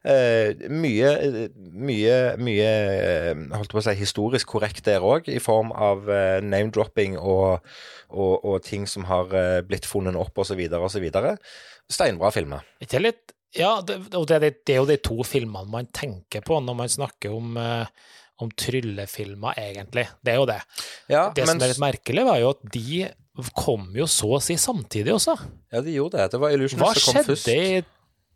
Eh, mye, mye, mye eh, holdt på å si, historisk korrekt der òg, i form av eh, name-dropping og, og, og, ting som har eh, blitt funnet opp, osv., osv. Steinbra filmer. Ikke litt Ja, det, det, det er jo de to filmene man tenker på når man snakker om, eh, om tryllefilmer, egentlig. Det er jo det. Ja, Det men, som er litt merkelig, var jo at de kom jo så å si samtidig også. ja, de gjorde det. Det var Illusionist som kom først. Hva skjedde i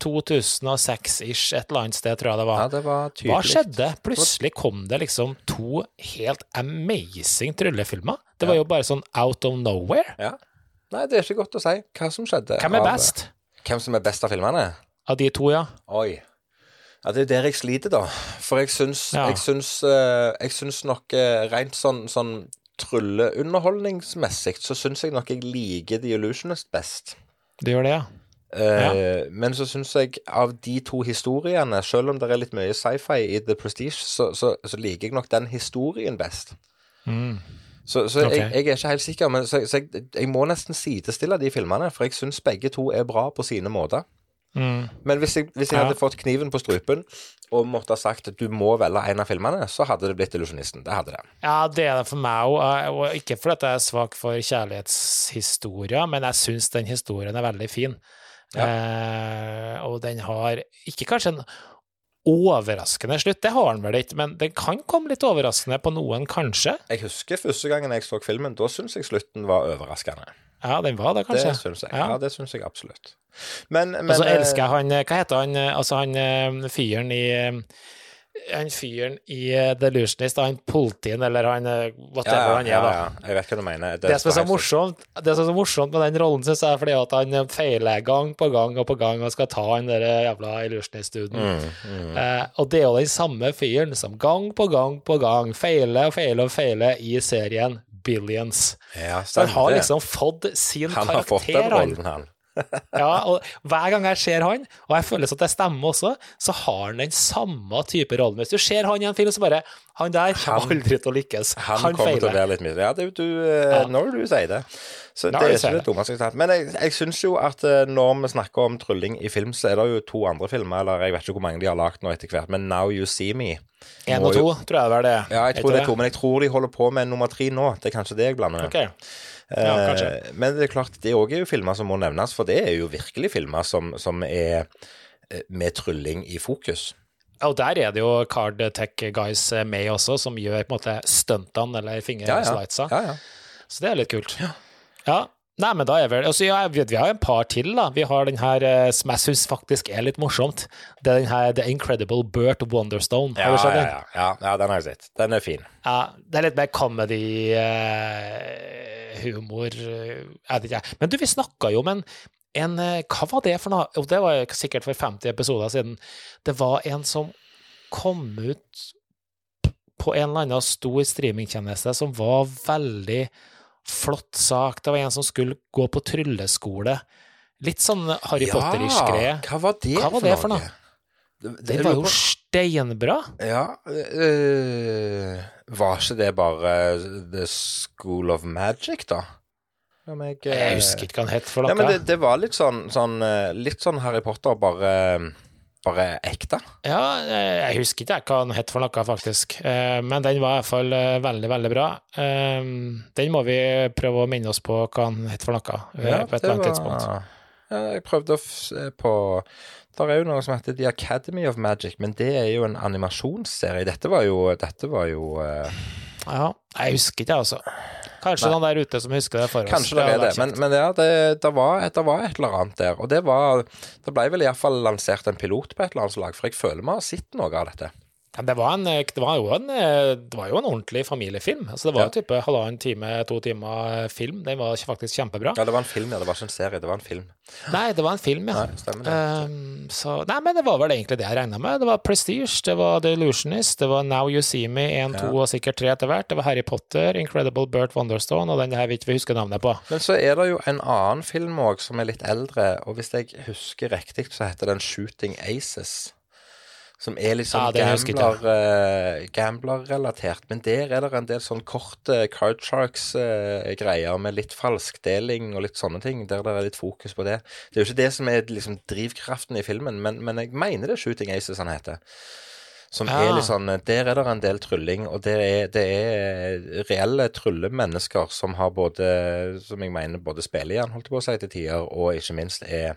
2006-ish, et eller annet sted, tror jeg det var. Ja, det var tydelig. Hva skjedde? Plutselig kom det liksom to helt amazing tryllefilmer. Det var jo bare sånn out of nowhere. Ja. Nei, det er ikke godt å si hva som skjedde. Hvem er av- best Hvem som er best av filmene? av de to, ja? Oi. Ja, det er der jeg sliter, da. For jeg syns, Ja. jeg syns, eh, jeg syns nok eh, rent sånn, sånn trylleunderholdningsmessig, så syns jeg nok jeg liker The Illusionist best. Det gjør det, ja? Eh, Men så syns jeg av de to historiene, selv om det er litt mye sci-fi i The Prestige, så, så, så liker jeg nok den historien best. Mm. Så, så okay. jeg, jeg er ikke helt sikker, men så, så jeg, jeg må nesten sidestille de filmene, for jeg syns begge to er bra på sine måter. Mm. Men hvis jeg, hvis jeg Ja. hadde fått kniven på strupen og måtte ha sagt at du må velge en av filmene, så hadde det blitt Illusjonisten. Det hadde det. Ja, det er det for meg òg. Og ikke fordi jeg er svak for kjærlighetshistorier, men jeg syns den historien er veldig fin. Eh, og den har ikke kanskje en overraskende slutt, det har den vel ikke, men den kan komme litt overraskende på noen, kanskje. Jeg husker første gangen jeg så filmen, da syns jeg slutten var overraskende. Ja, den var det, kanskje. Det syns jeg. Ja. Ja, det syns jeg absolutt. Men, men Og så eh, elsker jeg han eh, Hva heter han, eh, altså han fyren i Han fyren i The Illusionist, han politien, eller han whatever ja, ja, han er, da. ja, jeg vet hva du mener. Det som er så morsomt, det som er så morsomt med den rollen, synes jeg, er fordi at han feiler gang på gang og på gang og skal ta han der jævla illusionist-duden. Mm, mm. Eh, og det er jo den samme fyren som gang på gang på gang feiler og feiler og feiler i serien Billions. Ja, han har liksom fått sin Han har fått den karakter, han. rollen, han. Ja, og hver gang jeg ser han, og jeg føler at det stemmer også, så har han den samme type rollen. Hvis du ser han i en film, så bare Han der kommer aldri til å lykkes. Han, Han, kommer til å være litt mye Ja, det du eh, Ja. Når du sier det. Så Når det er ikke det dummeste. Men jeg, jeg syns jo at eh, når vi snakker om trylling i film, så er det jo to andre filmer, eller jeg vet ikke hvor mange de har lagd nå etter hvert, men Now You See Me. Én og og jo- tror jeg det er det. Ja, jeg tror det er to, men jeg tror de holder på med nummer tre nå. Det er kanskje det jeg blander. Ok. Ja, Eh, men det er klart, det òg er jo filmer som må nevnes, for det er jo virkelig filmer som, som er eh, med trylling i fokus. Og der er det jo Card Tech Guys med også, som gjør på en måte stuntene eller Ja, ja. fingerslidesa. ja, ja. Så det er litt kult. Ja. Nei, men da er vel altså, ja, vi, vi har en par til, da. Vi har den her eh, som jeg syns faktisk er litt morsomt. Det er den her The Incredible Burt Wonderstone. Har du sett den? ja, ja, ja, den har jeg sett. Den er fin. Ja, det er litt mer comedy-humor Jeg vet ikke, jeg. Men du, vi snakka jo om en, en eh, Hva var det for noe? Jo, det var sikkert for 50 episoder siden. Det var en som kom ut på en eller annen stor streamingtjeneste som var veldig flott sak. Det var en som skulle gå på trylleskole. Litt sånn Harry Potter-ish greie. Hva var det, Hva var det for noe? Det, det, Den var jo steinbra. Ja øh, Var ikke det bare The School of Magic, da? Jeg, Jeg husker ikke hva den het for Nei, men det, det var litt sånn, sånn Litt sånn Harry Potter, bare, bare ekte. Ja, eh, jeg husker ikke hva den het for noe, faktisk. Eh, Men den var i hvert fall eh, veldig, veldig bra. Den må vi prøve å minne oss på hva den het for noe, ja, på et eller annet tidspunkt. ja, Jeg prøvde å se på Det er jo noe som heter The Academy of Magic, men det er jo en animasjonsserie. Dette var jo, dette var jo Ja, jeg husker ikke, altså. Kanskje Nei. noen der ute som husker det for oss. Kanskje det er det, men, men ja, det, det, var, det var et eller annet der. Og det var Det ble vel iallfall lansert en pilot på et eller annet lag, for jeg føler vi har sett noe av dette. Ja, Det var, en, det, var jo en, eh, det var jo en ordentlig familiefilm. Altså, det var Ja. jo type halvannen time, to timer film. Den var faktisk kjempebra. Ja, det var en film, ja. Det var ikke en serie, det var en film. Nei, det var en film, ja. Nei, stemmer det. Um, så, nei, men det var vel egentlig det jeg regna med. Det var Prestige, det var The Illusionist, det var Now You See Me 1, 2 og sikkert 3 etter hvert. Det var Harry Potter, Incredible Bert Wonderstone og den her vi ikke husker navnet på. Men så er det jo en annen film òg som er litt eldre, og hvis jeg husker riktig, så heter den Shooting Aces. Som er litt sånn Ja, gambler-relatert. gambler, eh, gambler-relatert. Men der er det en del sånn korte Card Sharks-greier med litt falskdeling og litt sånne ting, der det er litt fokus på det. Det er jo ikke det som er liksom drivkraften i filmen, men, men jeg mener det er Shooting Aces han heter. Som Ja. er litt sånn Der er det en del trylling, og det er, det er reelle tryllemennesker som har både Som jeg mener både spiller igjen, holdt jeg på å si, til tider, og ikke minst er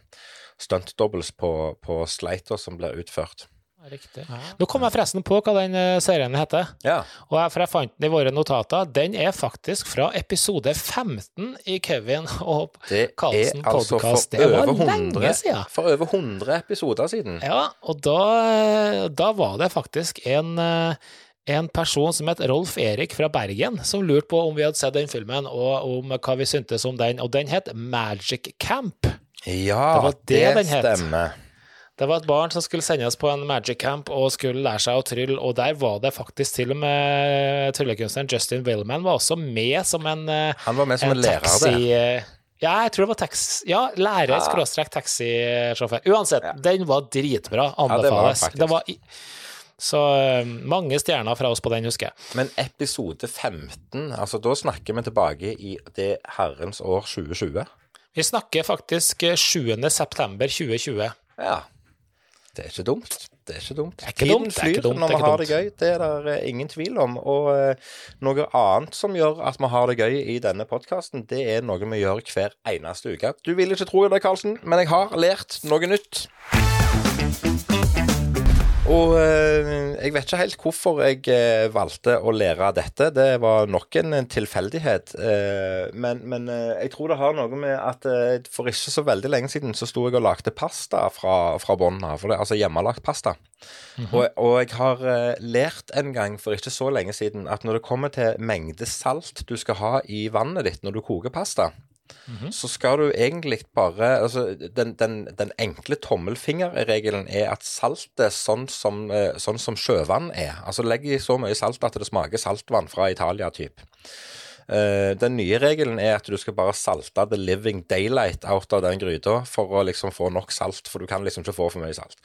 stunt-doubles på, på Sleiter som blir utført. Riktig. Nå kom jeg forresten på hva den eh, serien heter. Ja. Og jeg, for jeg fant den i våre notater. Den er faktisk fra episode 15 i Kevin og Det er Karlsen altså for podcast. Det var over, lenge siden. for over 100 episoder siden. Ja, og da, da var det faktisk en, eh, en person som het Rolf Erik fra Bergen, som lurte på om vi hadde sett den filmen, og om hva vi syntes om den. Og den het Magic Camp. Ja, Det det, det stemmer. het. Det var et barn som skulle sendes på en magic camp og skulle lære seg å trylle, og der var det faktisk til og med tryllekunstneren Justin Willman var også med som en, eh, Han var med som en, lærer taxi... der. Ja, jeg tror det var taxi... Ja, lærer skråstrek taxisjåfør. Uansett, den var dritbra. det var Anbefales. faktisk. det var. Så eh, mange stjerner fra oss på den, husker jeg. Men episode 15, altså da snakker vi tilbake i det herrens år 2020. Vi snakker faktisk eh, 7. september 2020. Ja. Det er ikke dumt. Det er ikke dumt. er ikke Tiden dumt, flyr dumt, når det vi har det gøy. Det er det eh, ingen tvil om. Og uh, noe annet som gjør at vi har det gøy i denne podkasten, det er noe vi gjør hver eneste uke. Du vil ikke tro det, Karlsen, men jeg har lært noe nytt. Og eh, jeg vet ikke helt hvorfor jeg eh, valgte å lære dette. Det var nok en eh, tilfeldighet. Eh, men men jeg tror det har noe med at for ikke så veldig lenge siden så sto jeg og lagde pasta fra, fra bunnen av. Altså hjemmelagt pasta. og, og jeg har lært en gang for ikke så lenge siden at når det kommer til mengde salt du skal ha i vannet ditt når du koker pasta, så skal du egentlig bare altså, den, den, den enkle tommelfingerregelen er at saltet sånn som, eh, sånn som sjøvann er Altså legg i så mye salt at det smaker saltvann fra Italia, typ. Eh, den nye regelen er at du skal bare salte the living daylight out av den gryta for å liksom få nok salt, for du kan liksom ikke få for mye salt.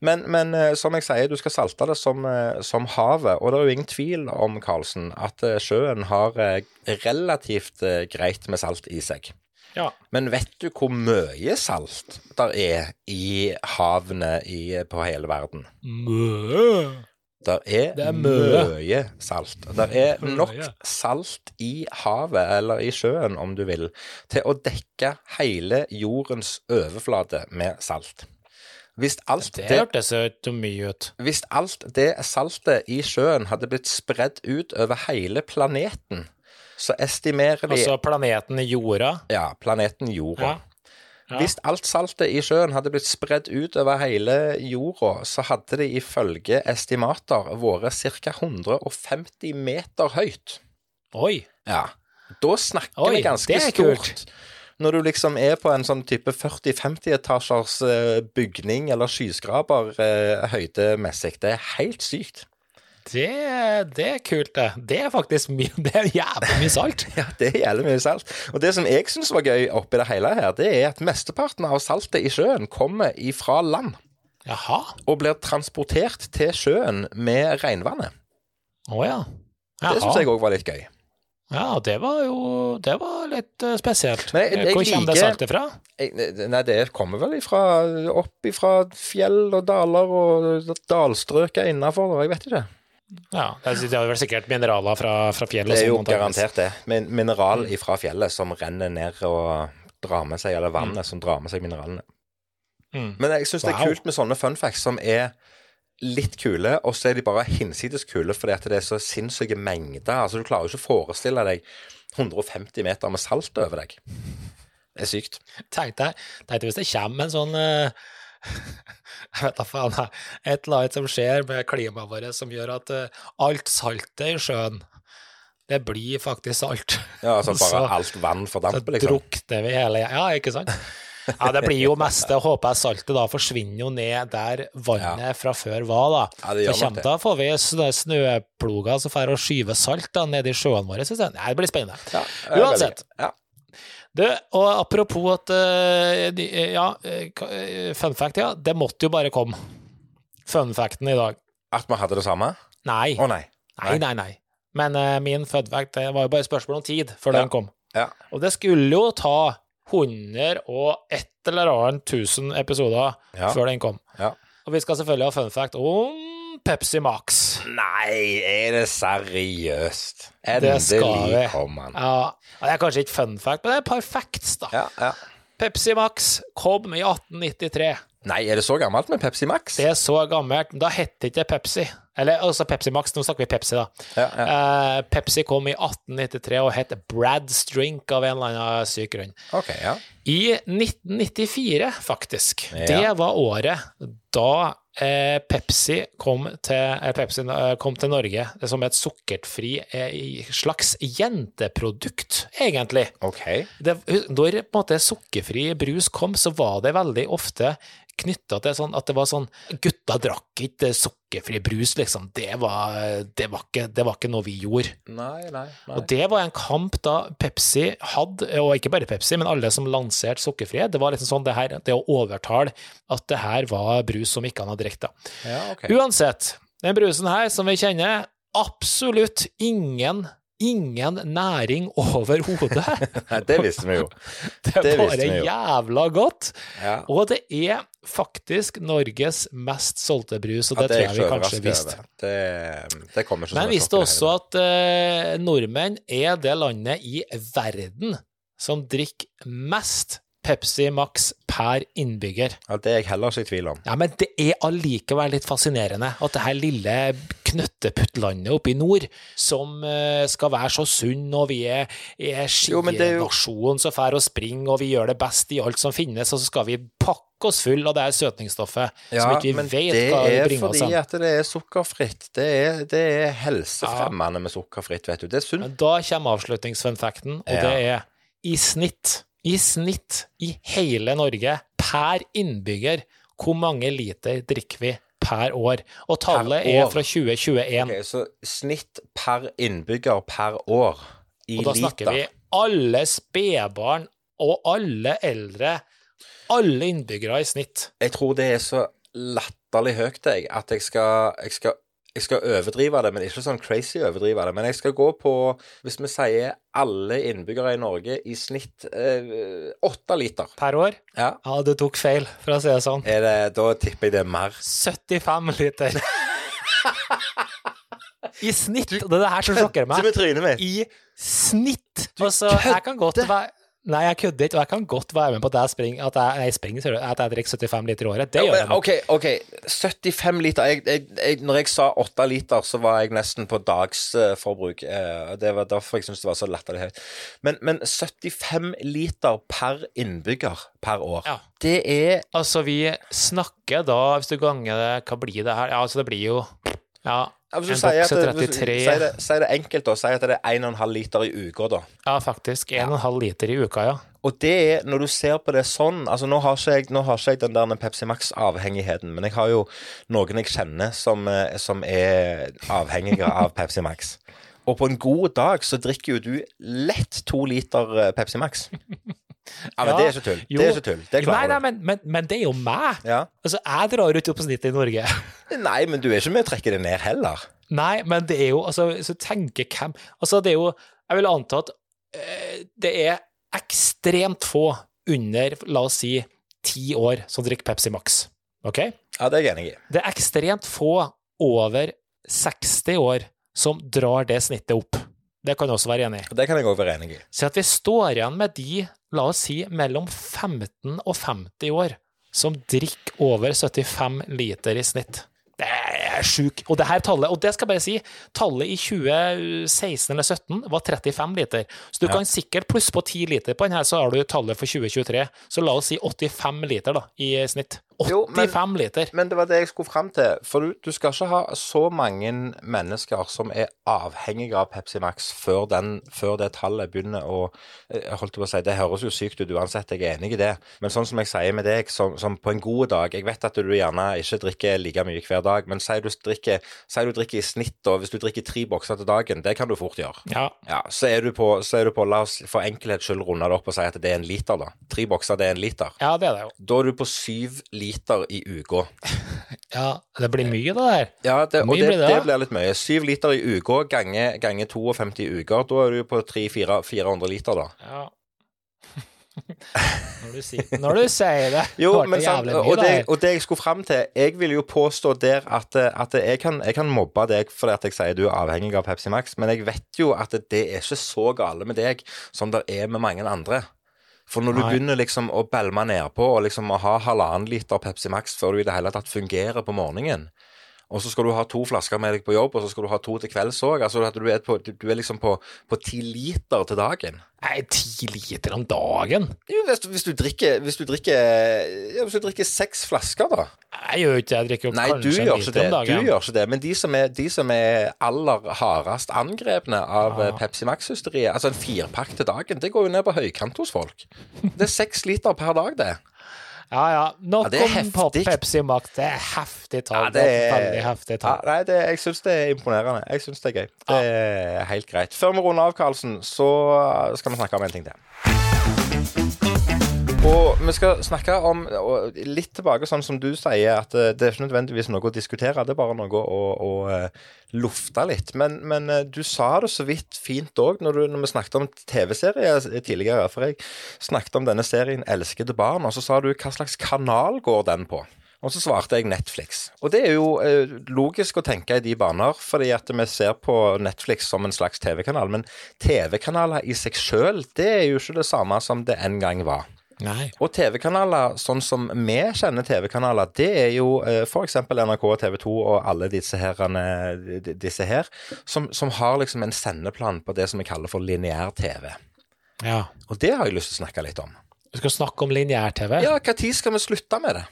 Men, men eh, som jeg sier, du skal salte det som, eh, som havet. Og det er jo ingen tvil om, Karlsen, at eh, sjøen har eh, relativt eh, greit med salt i seg. Ja. Men vet du hvor mye salt der er i havene i, på hele verden? Mø. Der er, Det er mye. salt. Der er nok salt i havet, eller i sjøen om du vil, til å dekke hele jordens overflate med salt. Hvis alt Det det, hørtes ikke mye ut. hvis alt det saltet i sjøen hadde blitt spredd ut over hele planeten, så estimerer de Altså planeten jorda. Ja, planeten jorda. Ja. Hvis alt saltet i sjøen hadde blitt spredd ut over hele jorda, så hadde det ifølge estimater vært ca. 150 meter høyt. Oi. Ja. Da snakker Oi, vi ganske er kult. stort. Når du liksom er på en sånn type 40-50 etasjers eh, bygning eller skyskraper eh, høydemessig. Det er helt sykt. Det, det er kult, det. Det er faktisk mye Det er jævlig mye salt. Ja, det er jævlig mye salt. Og det som jeg syns var gøy oppi det hele her, det er at mesteparten av saltet i sjøen kommer ifra land. Jaha. og blir transportert til sjøen med regnvannet. Å ja. Det syns jeg òg var litt gøy. Ja, det var jo Det var litt eh, spesielt. Jeg- jeg Hvor kommer det saltet fra? Jeg, nei, det kommer vel ifra, opp ifra fjell og daler og dalstrøker innafor, jeg vet ikke. Ja, det hadde vel sikkert mineraler fra, fra fjellet? Det er jo garantert det. Min, mineral fra fjellet som renner ned og drar med seg, eller vannet som drar med seg mineralene. Mm. Men jeg syns det er kult med sånne fun facts som er litt kule, og så er de bare hinsides kule fordi at det er så sinnssyke mengder. Altså, du klarer jo ikke å forestille deg 150 meter med salt over deg. Det er sykt. Tenk deg, tenkte hvis det kommer en sånn eh, Jeg vet da faen. Et eller annet som skjer med klimaet vårt som gjør at eh, alt saltet i sjøen, det blir faktisk salt. Ja, altså Så- bare alt vann fordamper, liksom. drukner vi hele Ja, ikke sant? Ja, det blir jo meste, håper jeg saltet da forsvinner jo ned der vannet fra før var, da. Ja, det gjør Så kommer da får vi snø, snøploger som får skyve salt da ned i sjøene våre. synes jeg. Nei, det blir spennende. Ja, Uansett. Ja. Du, og apropos at eh, eh, Ja, eh, fun fact, ja. Det måtte jo bare komme. Fun facten i dag. At vi hadde det samme? Nei. Å nei. Nei, nei, nei. Men uh, min fun fact det var jo bare spørsmål om tid før Ja. den kom. Ja. Og det skulle jo ta 100 og et eller annet tusen episoder Ja. før den kom. Ja. Og vi skal selvfølgelig ha fun fact om Pepsi Max. Nei, er det seriøst? Endelig kom han. Ja, det er kanskje ikke fun fact, men det er et par facts, da. Ja, ja. Pepsi Max kom i 1893. Nei, er det så gammelt med Pepsi Max? Det er så gammelt. men Da het det ikke Pepsi. Eller altså Pepsi Max, nå snakker vi Pepsi, da. Ja, ja. Eh, Pepsi kom i 1893 og het Brad's Drink av en eller annen syk grunn. Okay, ja. I 1994, faktisk. Det var året da Pepsi, kom til, eh, Pepsi eh, kom til Norge som et sukkerfri eh, slags jenteprodukt, egentlig. Ok. Det, når måte sukkerfri brus kom, så var det veldig ofte knytta til sånn at det var sånn Gutta drakk ikke sukkerfri brus, liksom. Det var, det var, ikke, det var ikke noe vi gjorde. Nei, nei, nei. Og det var en kamp da Pepsi hadde, og ikke bare Pepsi, men alle som lanserte sukkerfrihet. Det var liksom sånn det her, det å overtale at det her var brus som ikke han hadde drukket. Ja, okay. Uansett, den brusen her som vi kjenner, absolutt ingen Ingen næring overhodet. hodet. det visste vi jo. Det er Det bare vi jo. jævla godt. Ja. Og det er faktisk Norges mest solgte brus, og Ja, det tror jeg vi kanskje visste. over. Det, det kommer ikke Men jeg visste også at uh, nordmenn er det landet i verden som drikker mest Pepsi Max per innbygger. Ja, det er jeg heller ikke i tvil om. Ja, men det er allikevel litt fascinerende at det her lille knøtteputtlandet oppe i nord, som eh, skal være så sunn, og vi er, er Jo, men det er skinasjonen som fær og springer, og vi gjør det best i alt som finnes, og så skal vi pakke oss full av det her søtningsstoffet som ikke vi men vet hva det er bringer oss fordi hen. at det er sukkerfritt. Det er, det er helsefremmende med sukkerfritt, vet du. Det er sunt. Men da kommer avslutningsfunfacten, og Ja. det er i snitt, i snitt i hele Norge, per innbygger, hvor mange liter drikker vi per år? Og tallet år. er fra 2021. Ok, så snitt per innbygger per år i liter. Og da snakker liter. vi alle spedbarn og alle eldre. Alle innbyggere i snitt. Jeg tror det er så latterlig høyt, jeg, at jeg skal, jeg skal jeg skal overdrive det, men ikke sånn crazy overdrive det. Men jeg skal gå på, hvis vi sier alle innbyggere i Norge i snitt eh, liter. Per år? Ja. Ja, du tok feil, for å si det sånn. Er det, da tipper jeg det er mer. 75 liter. I snitt. Og det er det her som sjokker meg. I snitt. Altså, jeg kan godt være Nei, jeg kødder ikke, og jeg kan godt være med på at jeg springer, at jeg, jeg springer, ser du, at jeg drikker 75 liter i året. Det gjør jeg nok. OK, ok, 75 liter. Jeg, jeg, jeg, når jeg sa 8 liter, så var jeg nesten på dagsforbruk. Uh, det var derfor jeg syntes det var så latterlig høyt. Men, men 75 liter per innbygger per år, Ja. det er Altså, vi snakker da, hvis du ganger det, hva blir det her? Ja, altså, det blir jo Ja, Ja, hvis du en sier at det- hvis sier, det, sier det enkelt, da. Si at det er 1,5 liter i uka, da. Ja, faktisk. 1,5 liter i uka, ja. Og det er, når du ser på det sånn altså Nå har ikke jeg, har ikke jeg den der Pepsi Max-avhengigheten, men jeg har jo noen jeg kjenner som, eh, som er avhengige av Pepsi Max. Og på en god dag så drikker jo du lett to liter eh, Pepsi Max. Ja, men det er ikke tull. jo. Det er ikke tull. Det Nei, klarer nei, nei, men, men, men det er jo meg. Ja. Altså, jeg drar jo ikke på snittet i Norge. Nei, men du er ikke med å trekke det ned heller. Nei, men det er jo Altså, så tenker hvem Altså, det er jo Jeg vil anta at eh, det er ekstremt få under, la oss si, ti år som drikker Pepsi Max. OK? Ja, det er jeg enig i. Det er ekstremt få over 60 år som drar det snittet opp. Det kan jeg også være enig i. Det kan jeg òg være enig i. Så at vi står igjen med de, la oss si, mellom 15 og 50 år som drikker over 75 liter i snitt. Det er sjukt. Og det her tallet, og det skal jeg bare si, tallet i 2016 eller 2017 var 35 liter. Så du Ja. kan sikkert plusse på 10 liter på den her, så har du tallet for 2023. Så la oss si 85 liter da, i snitt. Jo, men- 85 liter. Men det var det jeg skulle fram til. For du, du skal ikke ha så mange mennesker som er avhengige av Pepsi Max før, den, før det tallet begynner å jeg holdt på å si, Det høres jo sykt ut uansett, jeg er enig i det. Men sånn som jeg sier med deg, som, som på en god dag Jeg vet at du gjerne ikke drikker like mye hver dag, men si du drikker, si du drikker i snitt, da. Hvis du drikker tre bokser til dagen, det kan du fort gjøre. Ja. Ja, så er du på, så er du på La oss for enkelhets skyld runde det opp og si at det er en liter, da. Tre bokser, det er en liter. ja, det er det jo. Da er du på syv liter i uka. Ja, det blir mye, det der. Ja, det, og det, blir det, det blir litt mye. Syv liter i uka ganger gange 52 uker. Da er du på 300-400 liter, da. Ja. Når du sier, når du sier det. Jo, men sant, og, det, og det jeg skulle fram til Jeg vil jo påstå der at, at jeg, kan, jeg kan mobbe deg fordi at jeg sier du er avhengig av Pepsi Max, men jeg vet jo at det er ikke så gale med deg som det er med mange andre. For når du Nei. begynner liksom å belme nedpå og liksom å ha halvannen liter Pepsi Max før du i det hele tatt fungerer på morgenen, og så skal du ha to flasker med deg på jobb, og så skal du ha to til kvelds òg, altså at du er, på, du er liksom på, på ti liter til dagen. Nei, ti liter om dagen? Jo, Hvis, hvis, du drikker, hvis, du drikker, ja, hvis du drikker seks flasker, da Jeg gjør ikke jeg drikker jo Nei, kanskje en liter det. om Du gjør ikke det. Men de som er, de som er aller hardest angrepne av Ja. eh, Pepsi Max-hysteriet, altså en firpakk til dagen, det går jo ned på høykant hos folk. Det er seks liter per dag, det. Ja, ja. Nok Ja, om pop. Pepsi Max. Det er heftig tall. Ja, det er veldig heftig ja. Nei, det, jeg syns det er imponerende. Jeg syns det er gøy. Det er helt greit. Før vi runder av, Karlsen, så skal vi snakke om en ting til. Og vi skal snakke om litt tilbake, sånn som du sier, at eh, det er ikke nødvendigvis noe å diskutere, det er bare noe å, å eh, lufte litt. Men, men eh, du sa det så vidt fint òg når, når vi snakket om TV-serier tidligere. For jeg snakket om denne serien 'Elskede barn', og så sa du hva slags kanal går den på? Og så svarte jeg Netflix. Og det er jo logisk å tenke i de baner, fordi at vi ser på Netflix som en slags TV-kanal. Men TV-kanaler i seg sjøl, det er jo ikke det samme som det en gang var. Nei. Og TV-kanaler, sånn som vi kjenner TV-kanaler, det er jo eh, f.eks. NRK og TV 2 og alle disse her, eh, disse her som, som har liksom en sendeplan på det som vi kaller for lineær-TV. Ja. Og det har jeg lyst til å snakke litt om. Du skal snakke om lineær-TV? Ja, når skal vi slutte med det?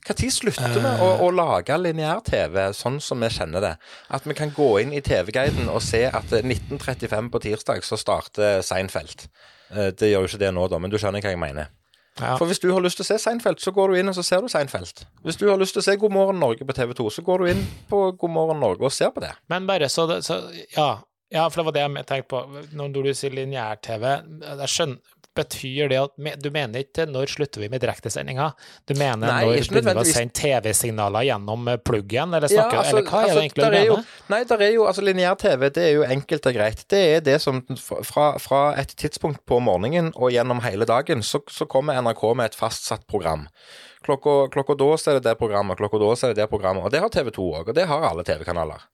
Når slutter vi å, å lage lineær-TV sånn som vi kjenner det? At vi kan gå inn i TV-guiden og se at eh, 1935 på tirsdag så starter Seinfeld. Eh, Det gjør jo ikke det nå, da, men du skjønner hva jeg mener. Ja. For hvis du har lyst til å se Seinfeld, så går du inn og så ser du Seinfeld. Hvis du har lyst til å se God morgen Norge på TV 2, så går du inn på God morgen Norge og ser på det. Men bare så, det, så ja. ja, for det var det jeg tenkte på. Når du sier lineær-TV, jeg skjønner Betyr det at Du mener ikke når slutter vi med direktesendinga? Du mener Nei, når begynner vi å sende TV-signaler gjennom eh, pluggen, eller snakker Eller hva er det egentlig du mener? jo? Nei, der er jo, altså lineær-TV det er jo enkelt og greit. Det er det som fra, fra et tidspunkt på morgenen og gjennom hele dagen, så, så kommer NRK med et fastsatt program. Klokka, klokka da så er det det programmet, klokka da så er det det programmet. Og det har TV 2 òg, og det har alle TV-kanaler.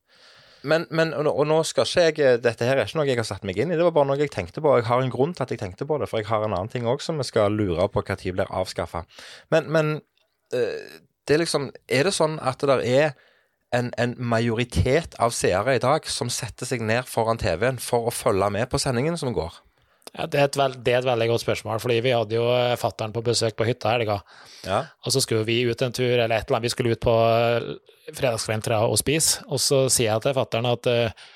Men, men og, nå- skal ikke jeg Dette her er ikke noe jeg har satt meg inn i, det var bare noe jeg tenkte på. Jeg har en grunn til at jeg tenkte på det, for jeg har en annen ting òg som vi skal lure på når blir avskaffa. Men, men eh, det er liksom Er det sånn at det der er en, en majoritet av seere i dag som setter seg ned foran TV-en for å følge med på sendingen som går? Ja, det, er et veld, det er et veldig godt spørsmål, fordi vi hadde jo eh, fattern på besøk på hytta i helga. Ja. Og så skulle vi ut en tur, eller et eller annet, vi skulle ut på eh, fredagskvelden og spise. Og så sier jeg til fattern at uh,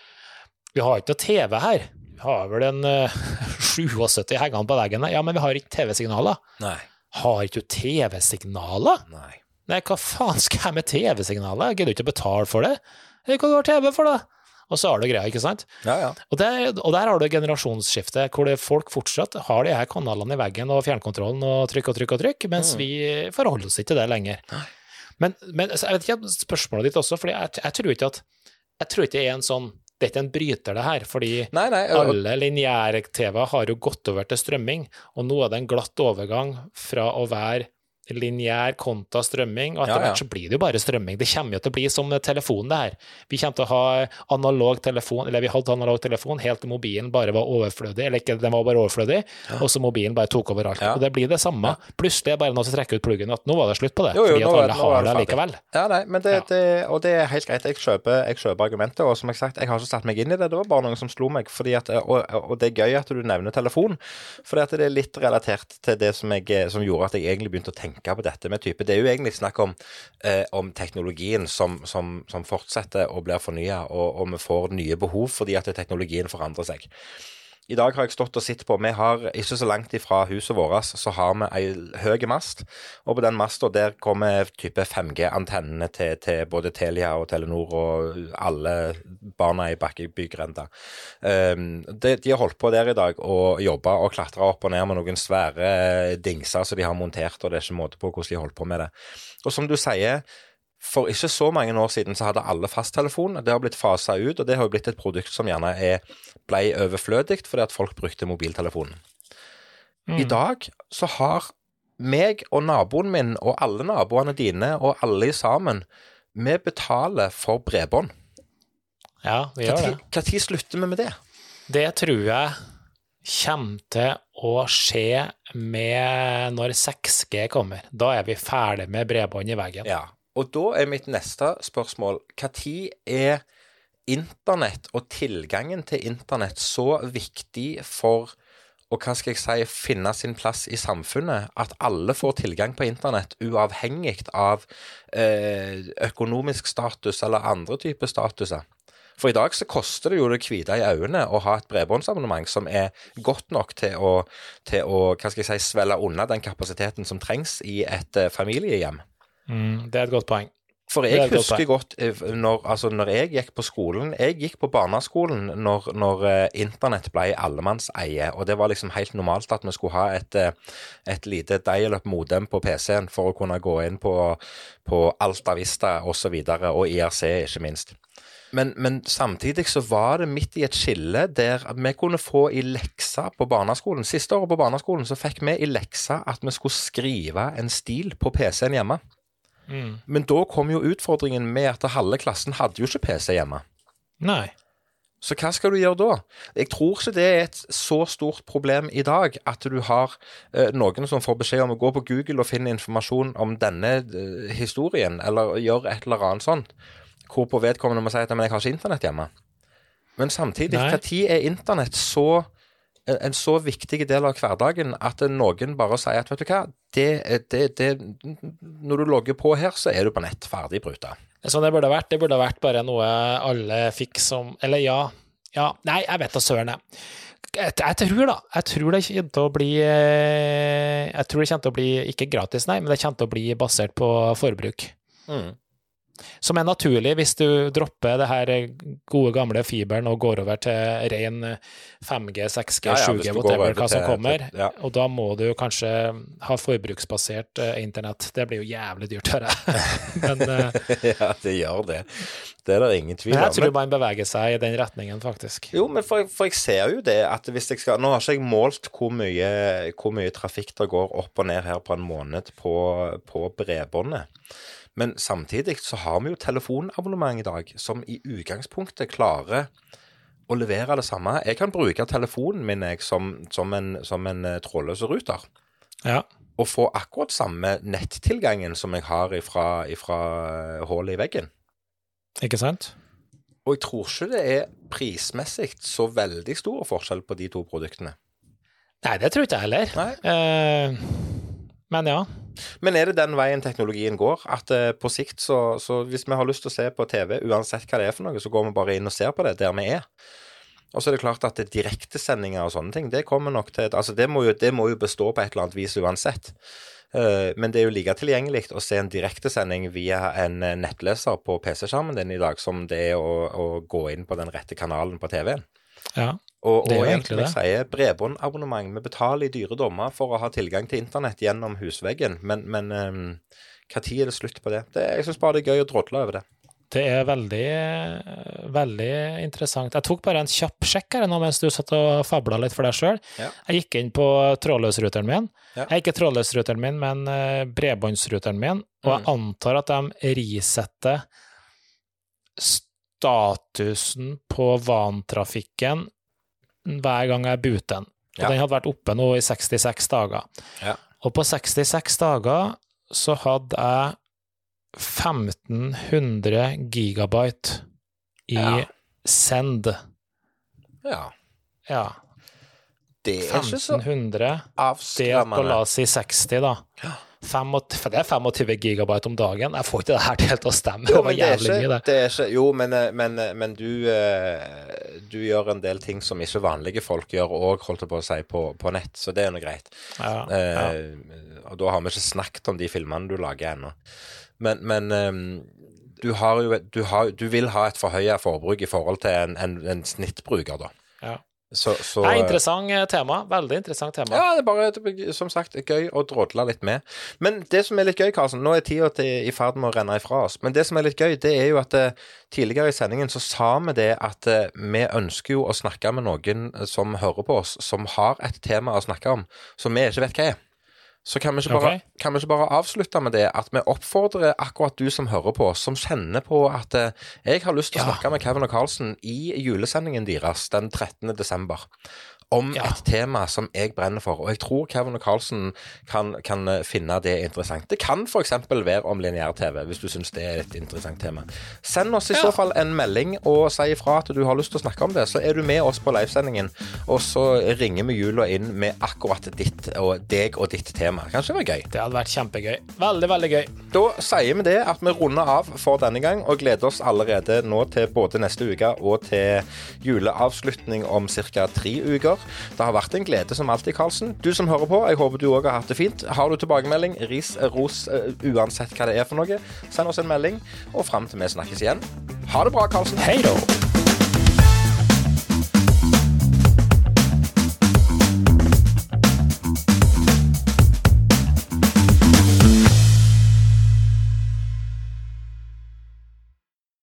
vi har ikke noe TV her. Vi har vel en uh, 77 hengende på veggen. Ja, men vi har ikke TV-signaler. Nei. Har ikke du TV-signaler? Nei. Nei, hva faen skal jeg med TV-signaler? Jeg gidder ikke å betale for det. Hva du har TV for, da? Og så har du greia, ikke sant? Ja, ja. Og der, og der har du generasjonsskiftet, hvor det folk fortsatt har de her kanalene i veggen og fjernkontrollen og trykk og trykk og trykk, mens vi forholder oss ikke til det lenger. Men, men jeg vet ikke spørsmålet ditt også, for jeg, jeg tror ikke at jeg tror ikke det er en sånn det er ikke en bryter, det her, fordi Nei, nei. og- alle lineære TV har jo gått over til strømming, og nå er det en glatt overgang fra å være lineær kontra strømming, og etter Ja, ja. hvert så blir det jo bare strømming. Det kommer jo til å bli som telefonen, det her. Vi kommer til å ha analog telefon, eller vi hadde analog telefon helt til mobilen bare var overflødig, eller ikke, den var bare overflødig, og så mobilen bare tok over alt. Ja. Og det blir det samme. Plutselig er bare noen som trekker ut pluggen, at nå var det slutt på det, Jo, jo, fordi at alle nå har det likevel. Ja, nei, men det, Ja. det, og det er helt greit. Jeg kjøper, jeg kjøper argumentet. Og som jeg sagt, jeg har ikke satt meg inn i det. Det var bare noen som slo meg. At, og, og det er gøy at du nevner telefon. for det er litt relatert til det som, jeg, som gjorde at jeg egentlig begynte å tenke på dette med type. Det er jo egentlig snakk om, eh, om teknologien som, som, som fortsetter og blir fornya, og, og vi får nye behov fordi at teknologien forandrer seg. I dag har jeg stått og sett på Vi har ikke så langt ifra huset vårt så har vi ei høy mast. Og på den masta der kommer type 5G-antennene til, til både Telia og Telenor og alle barna i Bakkebygrenda. Um, de, de har holdt på der i dag og jobba og klatra opp og ned med noen svære dingser som de har montert, og det er ikke måte på hvordan de har holdt på med det. Og som du sier, for ikke så mange år siden så hadde alle fasttelefon. Det har blitt fasa ut, og det har jo blitt et produkt som gjerne er, ble overflødig fordi at folk brukte mobiltelefonen. I dag så har meg og naboen min og alle naboene dine og alle sammen vi betaler for bredbånd. Ja, vi gjør det. Når slutter vi med det? Det tror jeg kommer til å skje med når 6G kommer. Da er vi ferdig med bredbånd i veggen. Ja. Og da er mitt neste spørsmål Når er internett og tilgangen til internett så viktig for å hva skal jeg si, finne sin plass i samfunnet. At alle får tilgang på internett, uavhengig av eh, økonomisk status eller andre typer statuser. For i dag så koster det jo det hvite i øynene å ha et bredbåndsabonnement som er godt nok til å, til å hva skal jeg si, svelle unna den kapasiteten som trengs i et uh, familiehjem. Mm, det er et godt poeng. For jeg husker godt eh, når, altså når, jeg gikk på skolen Jeg gikk på barneskolen når, når uh, internett ble allemannseie, og det var liksom helt normalt at vi skulle ha et, uh, et lite dial-up-modem på PC-en for å kunne gå inn på, på Alta Vista osv., og, så videre, og IRC ikke minst. Men, men, samtidig så var det midt i et skille der vi kunne få i leksa på barneskolen. Siste året på barneskolen så fikk vi i leksa at vi skulle skrive en stil på PC-en hjemme. Mm. Men da kom jo utfordringen med at halve klassen hadde jo ikke PC hjemme. Nei. Så hva skal du gjøre da? Jeg tror ikke det er et så stort problem i dag at du har eh, noen som får beskjed om å gå på Google og finne informasjon om denne eh, historien, eller gjøre et eller annet sånt, hvorpå vedkommende må si at men jeg har ikke internett hjemme. Men samtidig, når er internett så en så viktig del av hverdagen at noen bare sier at vet du hva, det, det, det, når du logger på her, så er du på nett. Ferdig bruta. Sånn det burde ha vært. Det burde ha vært bare noe alle fikk som Eller ja. ja nei, jeg vet da søren, jeg. Jeg, jeg, tror da, jeg tror det kommer til å bli eh, Jeg tror det kommer til å bli, ikke gratis, nei, men det kommer til å bli basert på forbruk. Mm som er naturlig hvis du dropper det her gode, gamle fiberen og går over til ren 5G, 6G, ja, ja, 7G, whatever hva som kommer. Til, ja. Og da må du kanskje ha forbruksbasert uh, internett. Det blir jo jævlig dyrt, hører jeg. Men, uh, ja, det gjør det. Det er det ingen tvil om. Jeg tror man beveger seg i den retningen, faktisk. Jo, men for, for, jeg ser jo det at hvis jeg skal Nå har ikke jeg målt hvor mye, hvor mye trafikk det går opp og ned her på en måned på, på bredbåndet. Men samtidig så har vi jo telefonabonnement i dag som i utgangspunktet klarer å levere det samme. Jeg kan bruke telefonen min jeg, som, som, en, som en eh, trådløs ruter. Ja. Og få akkurat samme nettilgangen som jeg har ifra, ifra eh, hullet i veggen. Ikke sant? Og jeg tror ikke det er prismessig så veldig stor forskjell på de to produktene. Nei, det tror ikke jeg heller. Eh, men ja. Men er det den veien teknologien går? At uh, på sikt så, så, hvis vi har lyst til å se på TV, uansett hva det er for noe, så går vi bare inn og ser på det der vi er. Og så er det klart at direktesendinger og sånne ting, det kommer nok til Altså, det må jo, det må jo bestå på et eller annet vis uansett. Uh, men det er jo like tilgjengelig å se en direktesending via en nettleser på PC-skjermen din i dag, som det er å, å gå inn på den rette kanalen på TV-en. Ja. Og, og egentlig jeg sier bredbåndabonnement. Vi betaler i dyre dommer for å ha tilgang til internett gjennom husveggen, men, men um, når er det slutt på det? det jeg syns bare det er gøy å drodle over det. Det er veldig, veldig interessant. Jeg tok bare en kjapp sjekk her nå mens du satt og fabla litt for deg sjøl. Ja. Jeg gikk inn på trådløsruteren min. Ja. Jeg er ikke trådløsruteren min, men eh, bredbåndsruteren min, og jeg mm. antar at de risetter statusen på vantrafikken hver gang jeg buter den. Og ja. den hadde vært oppe nå i 66 dager. Ja. Og på 66 dager så hadde jeg 1500 gigabyte i ja. send. Ja. ja. Det er 1500 ikke så delt på la oss si 60, da. Ja for det er 25 gigabyte om dagen. Jeg får ikke det her til å stemme. Jo, det er ikke, det. er ikke, jo, men, eh, men, eh, men du, eh, du, gjør en del ting som ikke vanlige folk gjør òg, holdt jeg på å si, på, på, nett. Så det er nå greit. Ja, ja. Eh, og da har vi ikke snakket om de filmene du lager ennå. Men, men du, har jo, du, har, du, vil ha et forhøya forbruk i forhold til en, en, en snittbruker, da. Ja. Så, så, det er interessant eh, tema. Veldig interessant tema. Ja, det er bare som sagt gøy å drodle litt med. Men det som er litt gøy, Karlsen Nå er tida i ferd med å renne ifra oss. Men det som er litt gøy, det er jo at uh, tidligere i sendingen så sa vi det at vi ønsker jo å snakke med noen som hører på oss, som har et tema å snakke om, som vi ikke vet hva er. Så kan vi, bare, okay. kan vi, ikke bare, avslutte med det at vi oppfordrer akkurat du som hører på, som kjenner på at eh, jeg har lyst til å snakke med Kevin og Carlsen i julesendingen deres den 13. desember. Om Ja. et tema som jeg brenner for, og jeg tror Kevin og Carlsen kan, kan finne det interessant. Det kan f.eks. være om lineær-TV, hvis du syns det er et interessant tema. Send oss i Ja. så fall en melding og si ifra at du har lyst til å snakke om det, så er du med oss på livesendingen, og så ringer vi jula inn med akkurat ditt og deg og ditt tema. Kanskje det var gøy. Det hadde vært kjempegøy. Veldig, veldig gøy. Da sier vi det at vi runder av for denne gang, og gleder oss allerede nå til både neste uke og til juleavslutning om ca. tre uker. Det har vært en glede som alltid, Karlsen. Du som hører på, jeg håper du òg har hatt det fint. Har du tilbakemelding, ris, ros, eh, uansett hva det er for noe, send oss en melding. Og fram til vi snakkes igjen, ha det bra, Karlsen. Hei da.